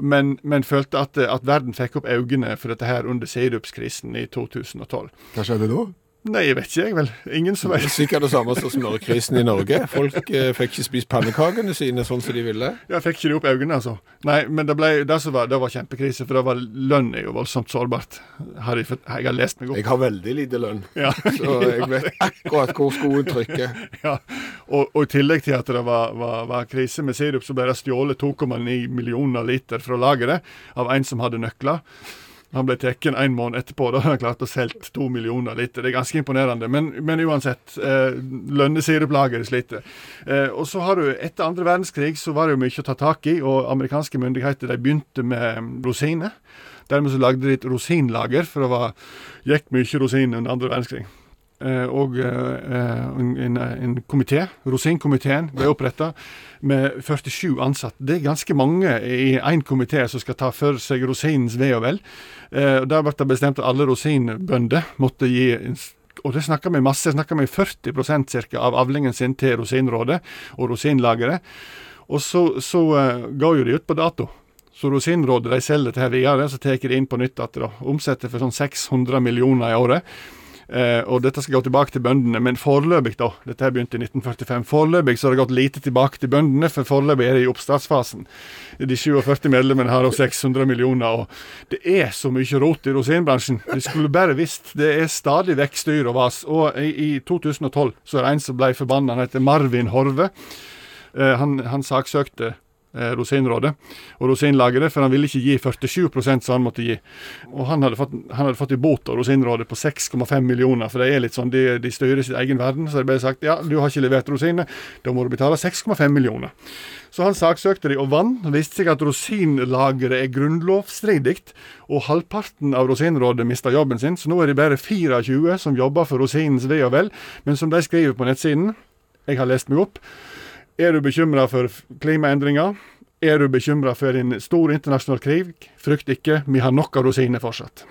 Men, men følte at, at verden fikk opp øynene for dette her under sirupskrisen i 2012. Hva skjedde da? Nei, jeg vet ikke, jeg vel. Ingen som vet. sikkert det samme som (laughs) smørkrisen i Norge. Folk eh, fikk ikke spist pannekakene sine sånn som de ville. Jeg fikk ikke de opp øynene, altså. Nei, men det, ble, det, var, det var kjempekrise, for det var lønn er jo voldsomt sårbart. Har jeg, jeg har lest meg opp. Jeg har veldig lite lønn, Ja. (laughs) så jeg vet (laughs) akkurat hvor skoen trykker. ja. og, og i tillegg til at det var, var, var krise med sirup, så ble det stjålet 2,9 millioner liter fra lageret av en som hadde nøkler. Han ble tatt en måned etterpå. Da har han klart å selge to millioner liter. Det er ganske imponerende. Men, men uansett, eh, lønnesiruplageret sliter. Eh, og så har du, Etter andre verdenskrig så var det jo mye å ta tak i, og amerikanske myndigheter de begynte med mm, rosiner. Dermed så lagde de et rosinlager, for det var, gikk mye rosiner under andre verdenskrig. Eh, og eh, en, en, komité, Rosinkomiteen, ble oppretta med 47 ansatte. Det er ganske mange i én komité som skal ta for seg rosinens ve og vel. Eh, og Der ble det bestemt at alle rosinbønder måtte gi og det snakker vi masse, snakker vi 40% cirka av avlingen sin til Rosinrådet og Rosinlageret. Og så, så går jo de ut på dato. Så Rosinrådet de selger dette videre, så tar de inn på nytt igjen. Omsetter for sånn 600 millioner i året. Eh, og dette skal gå tilbake til bøndene, men foreløpig, da Dette her begynte i 1945. Foreløpig så har det gått lite tilbake til bøndene, for foreløpig er det i oppstartsfasen. De 47 medlemmene har også 600 millioner, og det er så mye rot i rosinbransjen. De skulle bare visst. Det er stadig vekk styr og vas. Og i, i 2012 så er det en som ble forbanna, han heter Marvin Horve. Eh, han, han saksøkte Rosinrådet og Rosinlageret, for han ville ikke gi 47% som han måtte gi. Og han hadde fått, han i bot av Rosinrådet på 6,5 millioner, for det er litt sånn, de, de styrer sin egen verden. Så de ble sagt ja, du har ikke levert rosiner, da må du betale 6,5 millioner. Så han saksøkte de og vant. Det viste seg at rosinlageret er grunnlovsstridig, og halvparten av Rosinrådet mista jobben sin, så nå er det bare 24 som jobber for rosinens ve og vel. Men som de skriver på nettsiden, jeg har lest meg opp, er du bekymra for klimaendringer? Er du bekymra for en stor internasjonal krig? Frykt ikke, vi har nok av rosiner fortsatt.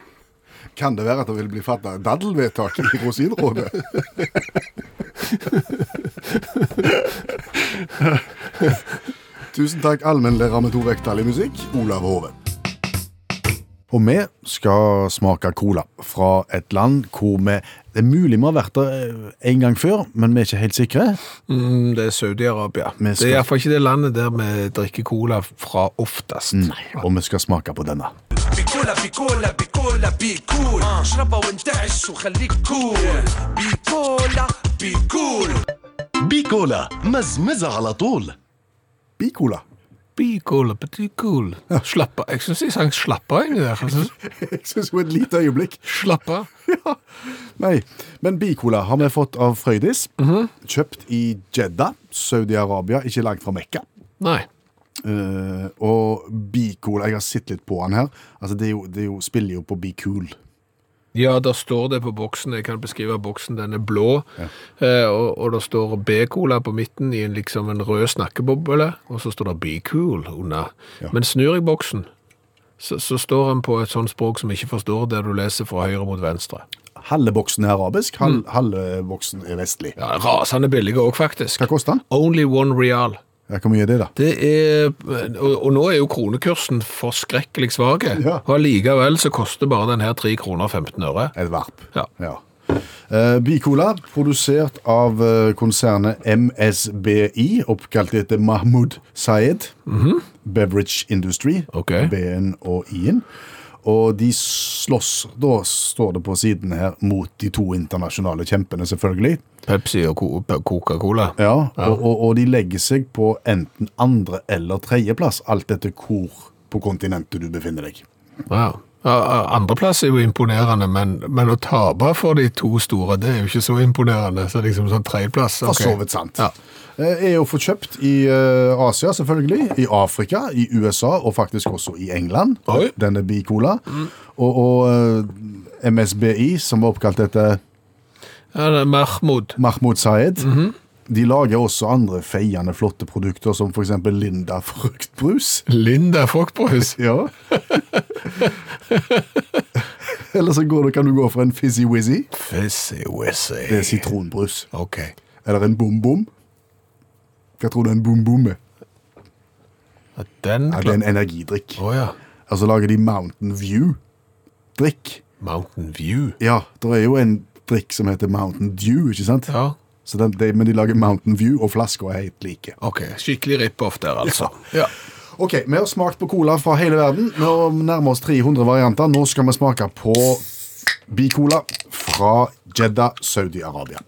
Kan det være at det vil bli fatta daddelvedtak i Rosinrådet? (laughs) Tusen takk, allmennlærer med to vekttall i musikk, Olav Hove. Og vi skal smake cola fra et land hvor vi Det er mulig vi har vært der eh, en gang før, men vi er ikke helt sikre. Mm, det er Saudi-Arabia. Vi Det skal- er iallfall ikke det landet der vi drikker cola fra oftest. Og vi skal smake på denne. بيكولا بيكولا بيكولا بيكول اشربها وانتعش وخليك كول بيكولا بيكول بيكولا مزمزة على طول Bicola. Bicola, be-cool. Slapp av. Jeg syns jeg sang 'slapp av' inni der. (laughs) Jeg synes- syns var et lite øyeblikk. Slapp av. (laughs) Nei, men Bicola har vi fått av Frøydis. Kjøpt i Jeddah, Saudi-Arabia, ikke langt fra Mekka. Nei. Uh, og Bicola, jeg har sett litt på den her. Altså, det, jo, det jo, spiller jo på Be Cool. Ja, der står det på boksen. Jeg kan beskrive boksen. Den er blå. Eh, og, og det står B-cola på midten i en, liksom en rød snakkeboble. Og så står det B-cool under. Men snur jeg boksen, så, så står den på et sånt språk som jeg ikke forstår, der du leser fra høyre mot venstre. Halve boksen er arabisk, halve halve boksen er vestlig. Ja, Rasende billig òg, faktisk. Hva koster den? Only one real. Ja, hvor mye er det, da? Det er, og, og nå er jo kronekursen forskrekkelig svak, Ja. og allikevel så koster bare den her 3 kroner og 15 øre. Et varp. Ja. Ja. Uh, Bicola, produsert av eh, konsernet MSBI, oppkalt etter Mahmoud Sayed. Beverage Industry, okay. B-en og I-en. Og de slåss, da står det på siden her, mot de to internasjonale kjempene, selvfølgelig. Pepsi og Coca-Cola. Ja, Og, og, og de legger seg på enten andre eller tredjeplass, alt etter hvor på kontinentet du befinner deg. Wow. Andreplass er jo imponerende, men, men å tape for de to store, det er jo ikke så imponerende. Så liksom sånn tredjeplass For så vidt sant. Ja. Eh, Er jo fått kjøpt i eh, Asia, selvfølgelig, i Afrika, i USA og faktisk også i England, Oi. denne Bicola. Og, og eh, MSBI, som var oppkalt etter Ja, Mahmoud. Mahmoud Sayed, de lager også andre feiende flotte produkter, som eksempel Linda fruktbrus. Linda Fruktbrus. (laughs) Ja. Eller så går det, kan du gå for en Fizzy Wizzy. Fizzy wizzy. Det er sitronbrus. Ok. Eller en Bom Bom. Hva tror du en Bom Bom er? Den Ja, det er en energidrikk. Oh, ja. Altså lager de Mountain View-drikk. Mountain View. Ja, det er jo en drikk som heter Mountain Dew, ikke sant? Ja. Så den, de, men de lager Mountain View, og flaska er helt like. Ok, skikkelig rip-off der, altså. Ja. Ok, vi har smakt på cola fra hele verden. Nå nærmer oss 300 varianter. Nå skal vi smake på Bicola fra Jeddah, Saudi-Arabia.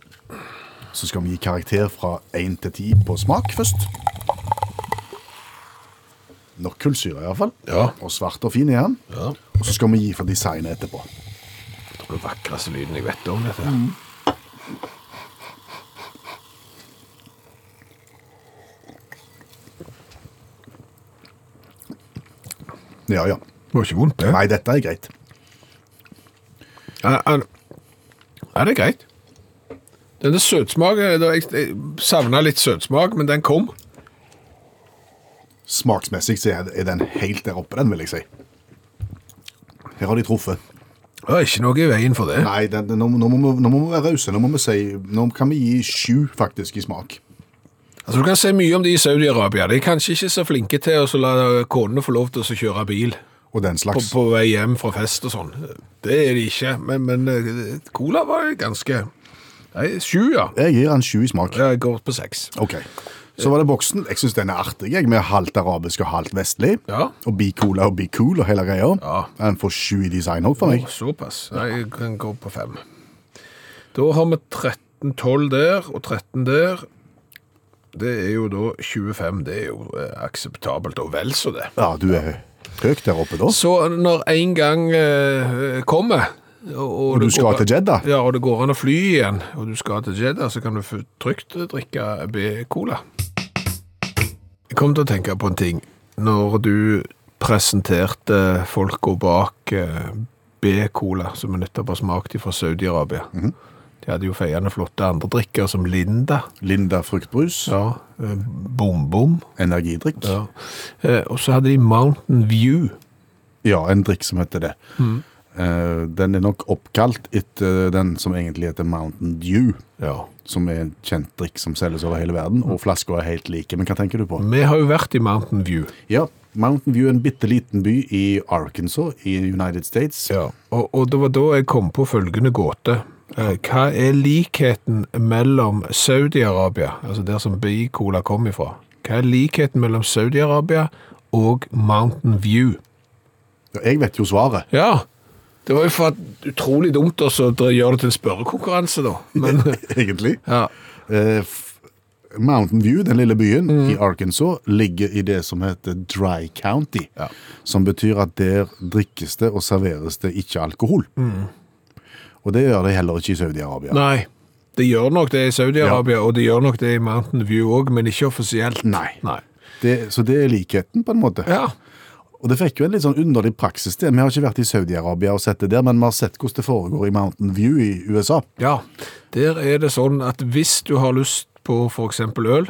Så skal vi gi karakter fra 1 til 10 på smak først. Nok kullsyre, iallfall. Ja. Og svart og fin igjen. Ja. Og så skal vi gi for designet etterpå. Det er den vakreste lyden jeg vet om dette. Ja, ja. Det var ikke vondt, det. Nei, dette er greit. Er, er, er det greit. Denne søtsmaken, da jeg, jeg savna litt søtsmak, men den kom. Smaksmessig så er den helt der oppe, den vil jeg si. Her har de truffet. Det er ikke noe i veien for det. Nei, det, nå, nå, må nå må vi være rause. Nå må vi si Nå kan vi gi sju, faktisk, i smak. Altså, Du kan si mye om de i Saudi-Arabia. De er kanskje ikke så flinke til å la konene få lov til å kjøre bil Og den på, slags. på vei hjem fra fest og sånn. Det er de ikke, men, men eh, cola var ganske Nei, sju, ja. Jeg gir den sju i smak. Jeg går på seks. Ok. Så var det boksen. Jeg syns den er artig, jeg, med halvt arabisk og halvt vestlig. Ja. Og be cola og be cool og hele greia. Ja. Den får sju i design òg, for meg. Oh, såpass. Jeg kan gå på fem. Da har vi 13-12 der, og 13 der. Det er jo da 25. Det er jo eh, akseptabelt, og vel så det. Ja, du er høyt der oppe da. Så når en gang eh, kommer og, Og du det skal går- til Jeddah? Ja, og det går an å fly igjen, og du skal til Jeddah, så kan du få trygt drikke B-cola. Jeg kom til å tenke på en ting. Når du presenterte folka bak eh, B-cola, som vi nettopp har smakt fra Saudi-Arabia. De hadde jo feiende flotte andre drikker, som Linda, Linda fruktbrus. ja, eh, Bom Bom, Energidrikk. ja. Eh, og så hadde de Mountain View. Ja, en drikk som heter det. Mm. Eh, den er nok oppkalt etter den som egentlig heter Mountain Dew. Ja. Som er en kjent drikk som selges over hele verden, og flaska er helt like. Men hva tenker du på? Vi har jo vært i Mountain View. Ja, Mountain View er en bitte liten by i Arkansas i United States. Ja, og, og det var da jeg kom på følgende gåte. Eh, Hva er likheten mellom Saudi-Arabia, altså der som Bi-Cola kom ifra, hva er likheten mellom Saudi-Arabia og Mountain View? Ja, Jeg vet jo svaret. Ja, det var jo for utrolig dumt å gjøre det til en spørrekonkurranse da. Men, (laughs) Egentlig. ja, Eh, Mountain View, den lille byen Mm. i Arkansas, ligger i det som heter Dry County. Ja. Som betyr at der drikkes det og serveres det ikke alkohol. Mm. Og det gjør det heller ikke i Saudi-Arabia. nei, det gjør nok det i Saudi-Arabia, og det gjør nok det i Mountain View også, men ikke offisielt. Nei. Nei. Det, så det er likheten, på en måte. Ja, Og det fikk jo en litt sånn underlig praksis det. Vi har ikke vært i Saudi-Arabia og sett det der, men vi har sett hvordan det foregår i Mountain View i USA. Ja, der er det sånn at hvis du har lyst på eksempel øl,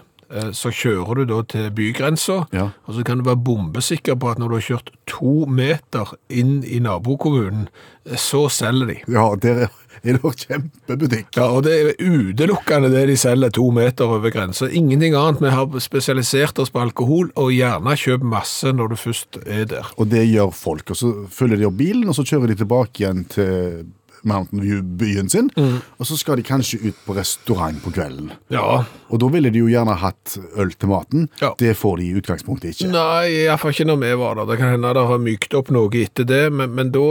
så kjører du da til bygrensa, Ja. og så kan du være bombesikker på at når du har kjørt to meter inn i nabokommunen, eh, så selger de. Ja, der er er det jo kjempebutikk. Ja, og det er utelukkende det de selger to meter over grensa. Ingenting annet. Vi har spesialisert oss på alkohol, og gjerne kjøp masse når du først er der. Og det gjør folk. Og så følger de opp bilen, og så kjører de tilbake igjen til Mountain View-byen sin, og så skal de kanskje ut på restaurant på kvelden. Ja. Og da ville de jo gjerne hatt øl til maten. Ja. Det får de i utgangspunktet ikke. Nei, iallfall ikke når vi var der. Det kan hende det har mykt opp noe etter det, men, men da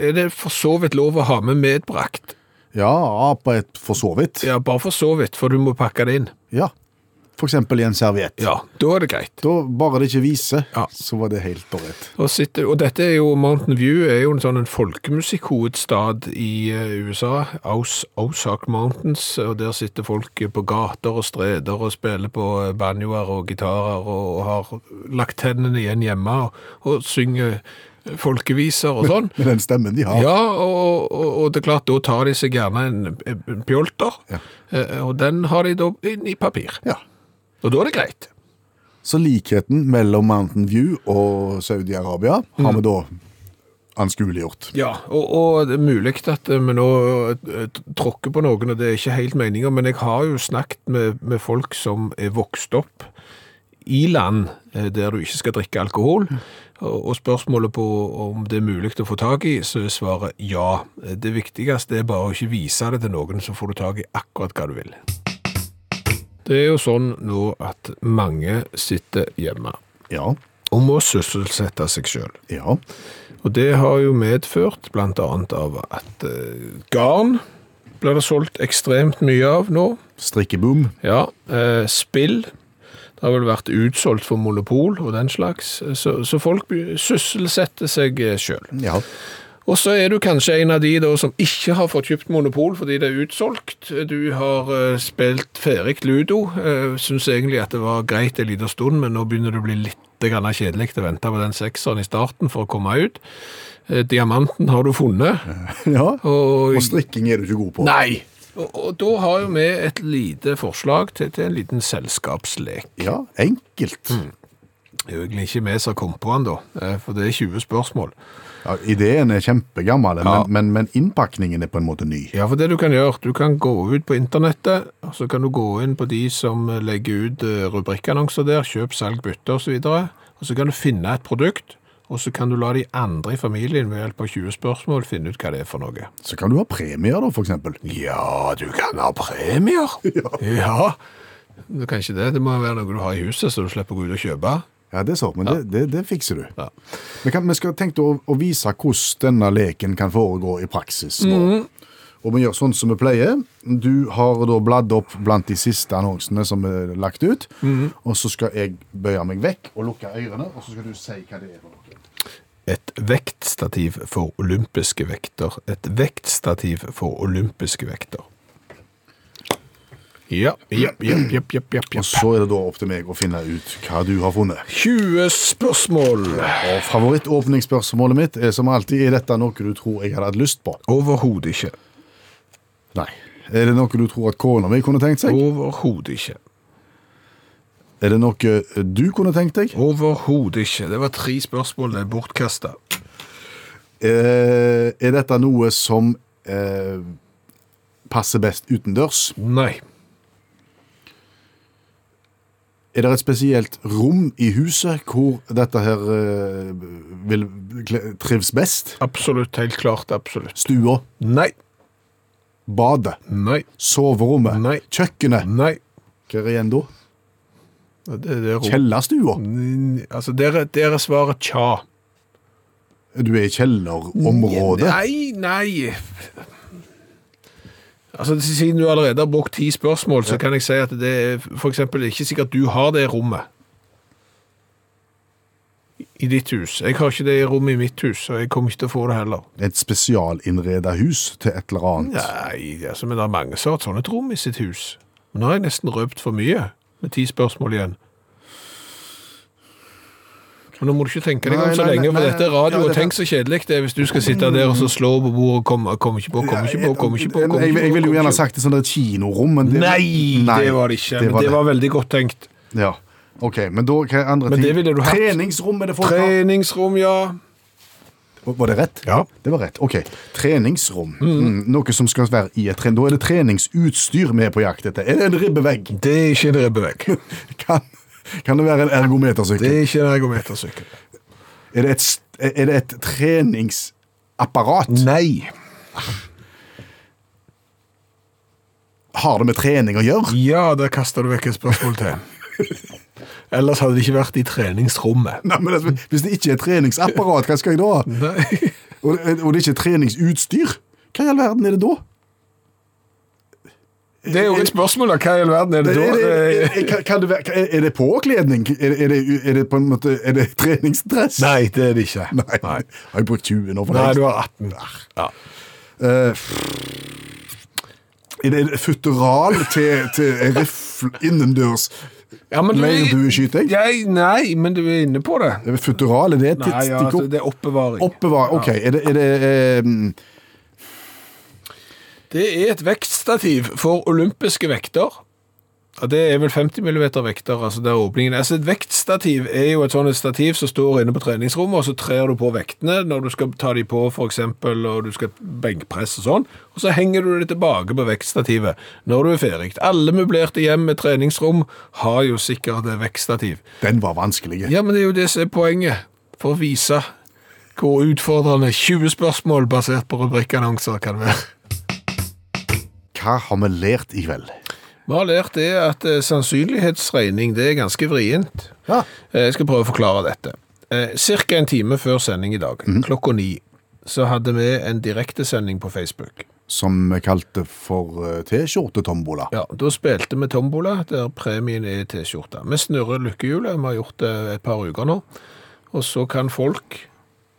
er det for så vidt lov å ha med medbrakt. Ja, på et for så vidt. Ja, bare for så vidt, for du må pakke det inn. Ja. Eksempel i en serviett. Ja, da er det greit. Da bare det ikke viser, Ja. så var det helt ålreit. Og, og dette er jo, Mountain View er jo en sånn en folkemusikkhovedstad i eh, USA, Aus, Ozark Mountains, og der sitter folk på gater og streder og spiller på eh, banjoer og gitarer og har lagt tennene igjen hjemme og, og synger folkeviser og sånn. Med den stemmen de har. Ja, og, og, og det er klart, da tar de seg gjerne en, en pjolter, Ja. eh, og den har de da inn i papir. Ja. Og da er det greit. Så likheten mellom Mountain View og Saudi-Arabia har vi da anskueliggjort. Ja, og, og det er mulig at vi nå eh, tråkker på noen, og det er ikke helt meningen, men jeg har jo snakket med, med folk som er vokst opp i land eh, der du ikke skal drikke alkohol, og, og spørsmålet på om det er mulig å få tak i, så er svaret ja. Det viktigste er bare å ikke vise det til noen, så får du tak i akkurat hva du vil. Det er jo sånn nå at mange sitter hjemme Ja. og må sysselsette seg selv. Ja. Og det har jo medført annet av at eh, garn blir det solgt ekstremt mye av nå. Strikkeboom. Ja, eh, spill. Det har vel vært utsolgt for monopol og den slags, så, så folk be- sysselsetter seg sjøl. selv. Ja. Og så er du kanskje en av de da som ikke har fått kjøpt monopol fordi det er utsolgt. Du har uh, spilt ferdig ludo. Uh, Syns egentlig at det var greit en liten stund, men nå begynner det å bli litt kjedelig å vente på den sekseren i starten for å komme ut. Uh, diamanten har du funnet. (laughs) ja. Og, Og strikking er du ikke god på. Nei! Og, og da har jo vi et lite forslag til, til en liten selskapslek. Ja, enkelt. Det er jo egentlig ikke vi som har kommet på den, da, eh, for det er 20 spørsmål. Ja, ideen er kjempegammel, Ja. men, men, men innpakningen er på en måte ny. Ja, for det du kan gjøre, du kan gå ut på internettet, og så kan du gå inn på de som legger ut eh, rubrikkannonser der, kjøp, salg, bytte og så videre, og så kan du finne et produkt, og så kan du la de andre i familien ved hjelp av 20 spørsmål finne ut hva det er for noe. Så kan du ha premier da, eksempel. Ja, du kan ha premier. (laughs) Ja. Du kan ikke det. Det må være noe du har i huset, så du slipper å gå ut og kjøpe. Ja, det er vi. men det, det, det fikser du. Ja. Vi, kan, vi skal tenke å, å vise hvordan denne leken kan foregå i praksis nå. Og vi gjør sånn som vi pleier. Du har da bladd opp blant de siste annonsene som er lagt ut, og så skal jeg bøye meg vekk og lukke ørene, og så skal du si hva det er for noe. Et vektstativ for olympiske vekter. Et vektstativ for olympiske vekter. Ja, jepp, jepp, jepp, jepp, ja, ja. Og så er det da opp til meg å finne ut hva du har funnet. 20 spørsmål. Og favorittåpningsspørsmålet mitt er som alltid, er dette noe du tror jeg hadde hatt lyst på? Overhodet ikke. Nei. Er det noe du tror at kona mi kunne tenkt seg? Overhodet ikke. Er det noe du kunne tenkt deg? Overhodet ikke. Det var tre spørsmål, det er bortkasta. Eh, er dette noe som eh, passer best utendørs? Nei. Er det et spesielt rom i huset hvor dette her eh, vil trives best? Absolutt, helt klart, absolutt. Stua, Nei. badet, Nei. soverommet, Nei. kjøkkenet. Nei. Hva er igjen da? Det, det er. Kjellerstua. Altså, der, er- der er svaret tja. Du er i kjellerområdet. Nei, nei. Altså, Siden du allerede har brukt ti spørsmål, så kan jeg si at det er for eksempel ikke sikkert du har det rommet i ditt hus. Jeg har ikke det rommet i mitt hus, og jeg kommer ikke til å få det heller. Et spesialinnreda hus til et eller annet. Nei, altså, men det er mange som har et sånt rom i sitt hus. Men nå har jeg nesten røpt for mye, med ti spørsmål igjen. Nå må du ikke tenke deg om så lenge, for dette er radio, og tenk så kjedelig det er hvis du skal sitte der og så slå på bordet og komme kom ikke på, komme ikke på, komme ikke på, kom jeg, jeg ville jo gjerne sagt det sånn et kinorom, men det, Nei, det var det ikke, det men var det det. var veldig godt tenkt. Ja, ok, men da, hva andre Men ting? Treningsrom er det folk har. Treningsrom, ja. Var det rett? Ja. Det var rett, ok. Treningsrom. Mm, noe som skal være i et trening. Da er det treningsutstyr vi er på jakt etter. Er det en ribbevegg? Det er ikke en ribbevegg. (laughs) Kan, kan det være en ergometersykkel? Det er ikke en ergometersykkel. Er det et, er det et treningsapparat? Nei. Har det med trening å gjøre? Ja, der kaster du vekk et spørsmål til. Ellers hadde det ikke vært i treningsrommet. Nei, men altså, Hvis det ikke er treningsapparat, hva skal jeg da? Nei. Og, og det er ikke treningsutstyr? Hva i all verden er det da? Det er jo et spørsmål, da. Hva i all verden er det da? er, det, er, er, kan det påkledning? Er, det, er det på en måte Er det treningsdress? Nei, det er det ikke. Nei. Har jeg brukt 20 nå for Nei, du har 18. Ja. Uh, er det futteral til, til rifle innendørs Ja, men leirdueskyting? Nei, men du er inne på det. Er Futteral, er det et Nei, ja, altså, det er oppbevaring. Oppbevaring, ok. Er det, er det eh, Det er et vektstativ for olympiske vekter. Ja, Det er vel 50 mm vekter, altså der åpningen Altså Et vektstativ er jo et sånt stativ som står inne på treningsrommet, og så trer du på vektene når du skal ta de på, eksempel, og du skal benkpresse og sånn, og så henger du det tilbake på vektstativet når du er ferdig. Alle møblerte hjem med treningsrom har jo sikkert et vektstativ. Den var vanskelig. Ja, men det er jo det som er poenget, for å vise hvor utfordrende 20 spørsmål basert på rubrikkannonser kan være. Hva har vi lært i kveld? Vi har lært det at eh, sannsynlighetsregning det er ganske vrient. Ja. Eh, Jeg skal prøve å forklare dette. Eh, Cirka en time før sending i dag, klokka ni, så hadde vi en direktesending på Facebook. Som vi kalte for T-skjortetombola. Ja, Da spilte vi tombola, der premien er T-skjorte. Vi snurrer lykkehjulet, vi har gjort det et par uker nå. Og så kan folk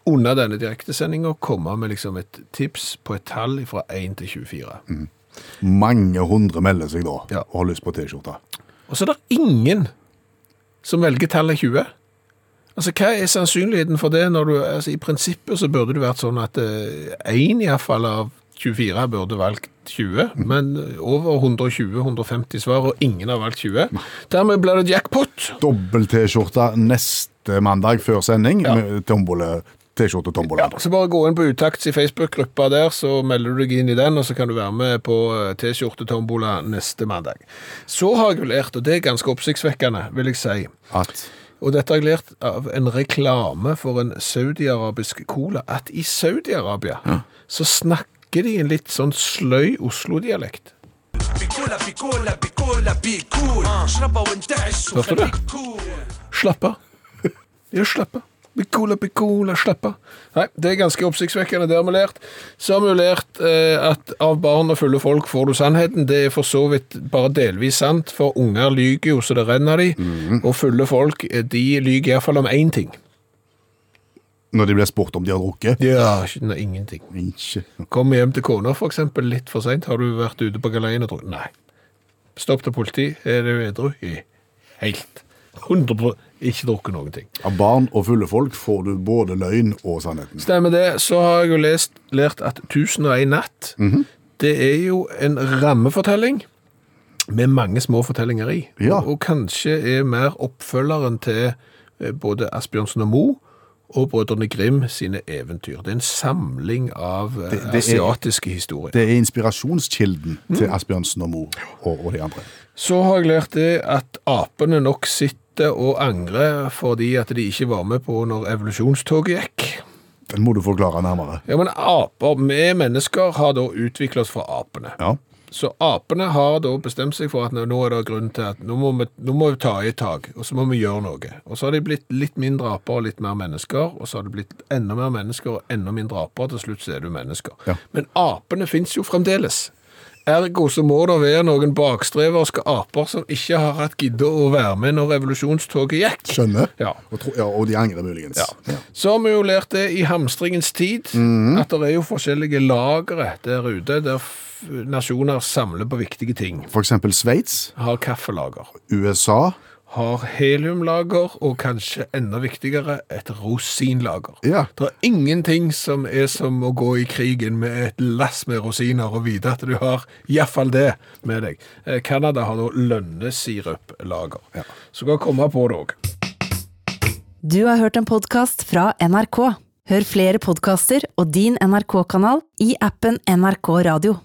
under denne direktesendinga komme med liksom et tips på et tall fra 1 til 24. Mange hundre melder seg da Ja. og har lyst på T-skjorte. Og så er det ingen som velger tallet 20. Altså, Hva er sannsynligheten for det? når du, altså I prinsippet så burde det vært sånn at én iallfall av 24 burde valgt 20, men over 120-150 svar, og ingen har valgt 20. Dermed blir det jackpot. Dobbel T-skjorte neste mandag før sending Ja. med T-skjortetombola. Ja, så bare gå inn på Utakts i Facebook-gruppa der, så melder du deg inn i den, og så kan du være med på eh, T-skjortetombola neste mandag. Så har jeg lært, og det er ganske oppsiktsvekkende, vil jeg si At? Og dette har jeg lært av en reklame for en saudiarabisk cola, at i Saudi-Arabia ja. så snakker de en litt sånn sløy Oslo-dialekt. Hørte du det? Slappa. De har slappa. Bikola, bikola, slapp av. Nei, det er ganske oppsiktsvekkende, det har vi lært. Så har vi lært eh, at av barn og fulle folk får du sannheten. Det er for så vidt bare delvis sant, for unger lyger jo så det renner de, og fulle folk, eh, de lyger iallfall om én ting. når de blir spurt om de har drukket. Ja, nei, ingenting. Ikke. Kom hjem til kona, for eksempel, litt for seint. Har du vært ute på galeien og drukket? Nei. Stopp til politi. Er du edru? Helt. 100 Ikke drukket noen ting. Av barn og fulle folk får du både løgn og sannheten. Stemmer det. Så har jeg jo lest, lært at 1001 natt, det er jo en rammefortelling med mange små fortellinger i. Ja. Og, og kanskje er mer oppfølgeren til eh, både Asbjørnsen og Moe og Brødrene Grimm sine eventyr. Det er en samling av det, Det- asiatiske er- historier. Det er inspirasjonskilden til Asbjørnsen og Mo og, og de andre. Så har jeg lært det at apene nok sitter og angrer fordi at de ikke var med på når evolusjonstoget gikk. Den må du forklare nærmere. Ja, men aper, vi mennesker har da utviklet oss fra apene. Ja. Så apene har da bestemt seg for at nå er det grunn til at nå må, vi, nå må vi ta i et tak, og så må vi gjøre noe. Og så har de blitt litt mindre aper og litt mer mennesker, og så har det blitt enda mer mennesker og enda mindre aper, og til slutt så er du mennesker. Ja. Men apene finnes jo fremdeles. Ergo så må det være noen bakstreverske aper som ikke har hatt gidde å være med når revolusjonstoget gikk. Skjønner. Ja. Og, tro, ja, og de angrer muligens. Ja. Så har vi jo lært det i hamstringens tid, at det er jo forskjellige lagre der ute, der nasjoner samler på viktige ting. Eksempel Sveits, Har kaffelager, USA. Har heliumlager, og kanskje enda viktigere, et rosinlager. Ja. Det er ingenting som er som å gå i krigen med et lass med rosiner og vite at du har iallfall det med deg. Eh, Canada har da lønnesiruplager. Så kan komme på det òg. Du har hørt en podkast fra NRK. Hør flere podkaster og din NRK-kanal i appen NRK Radio.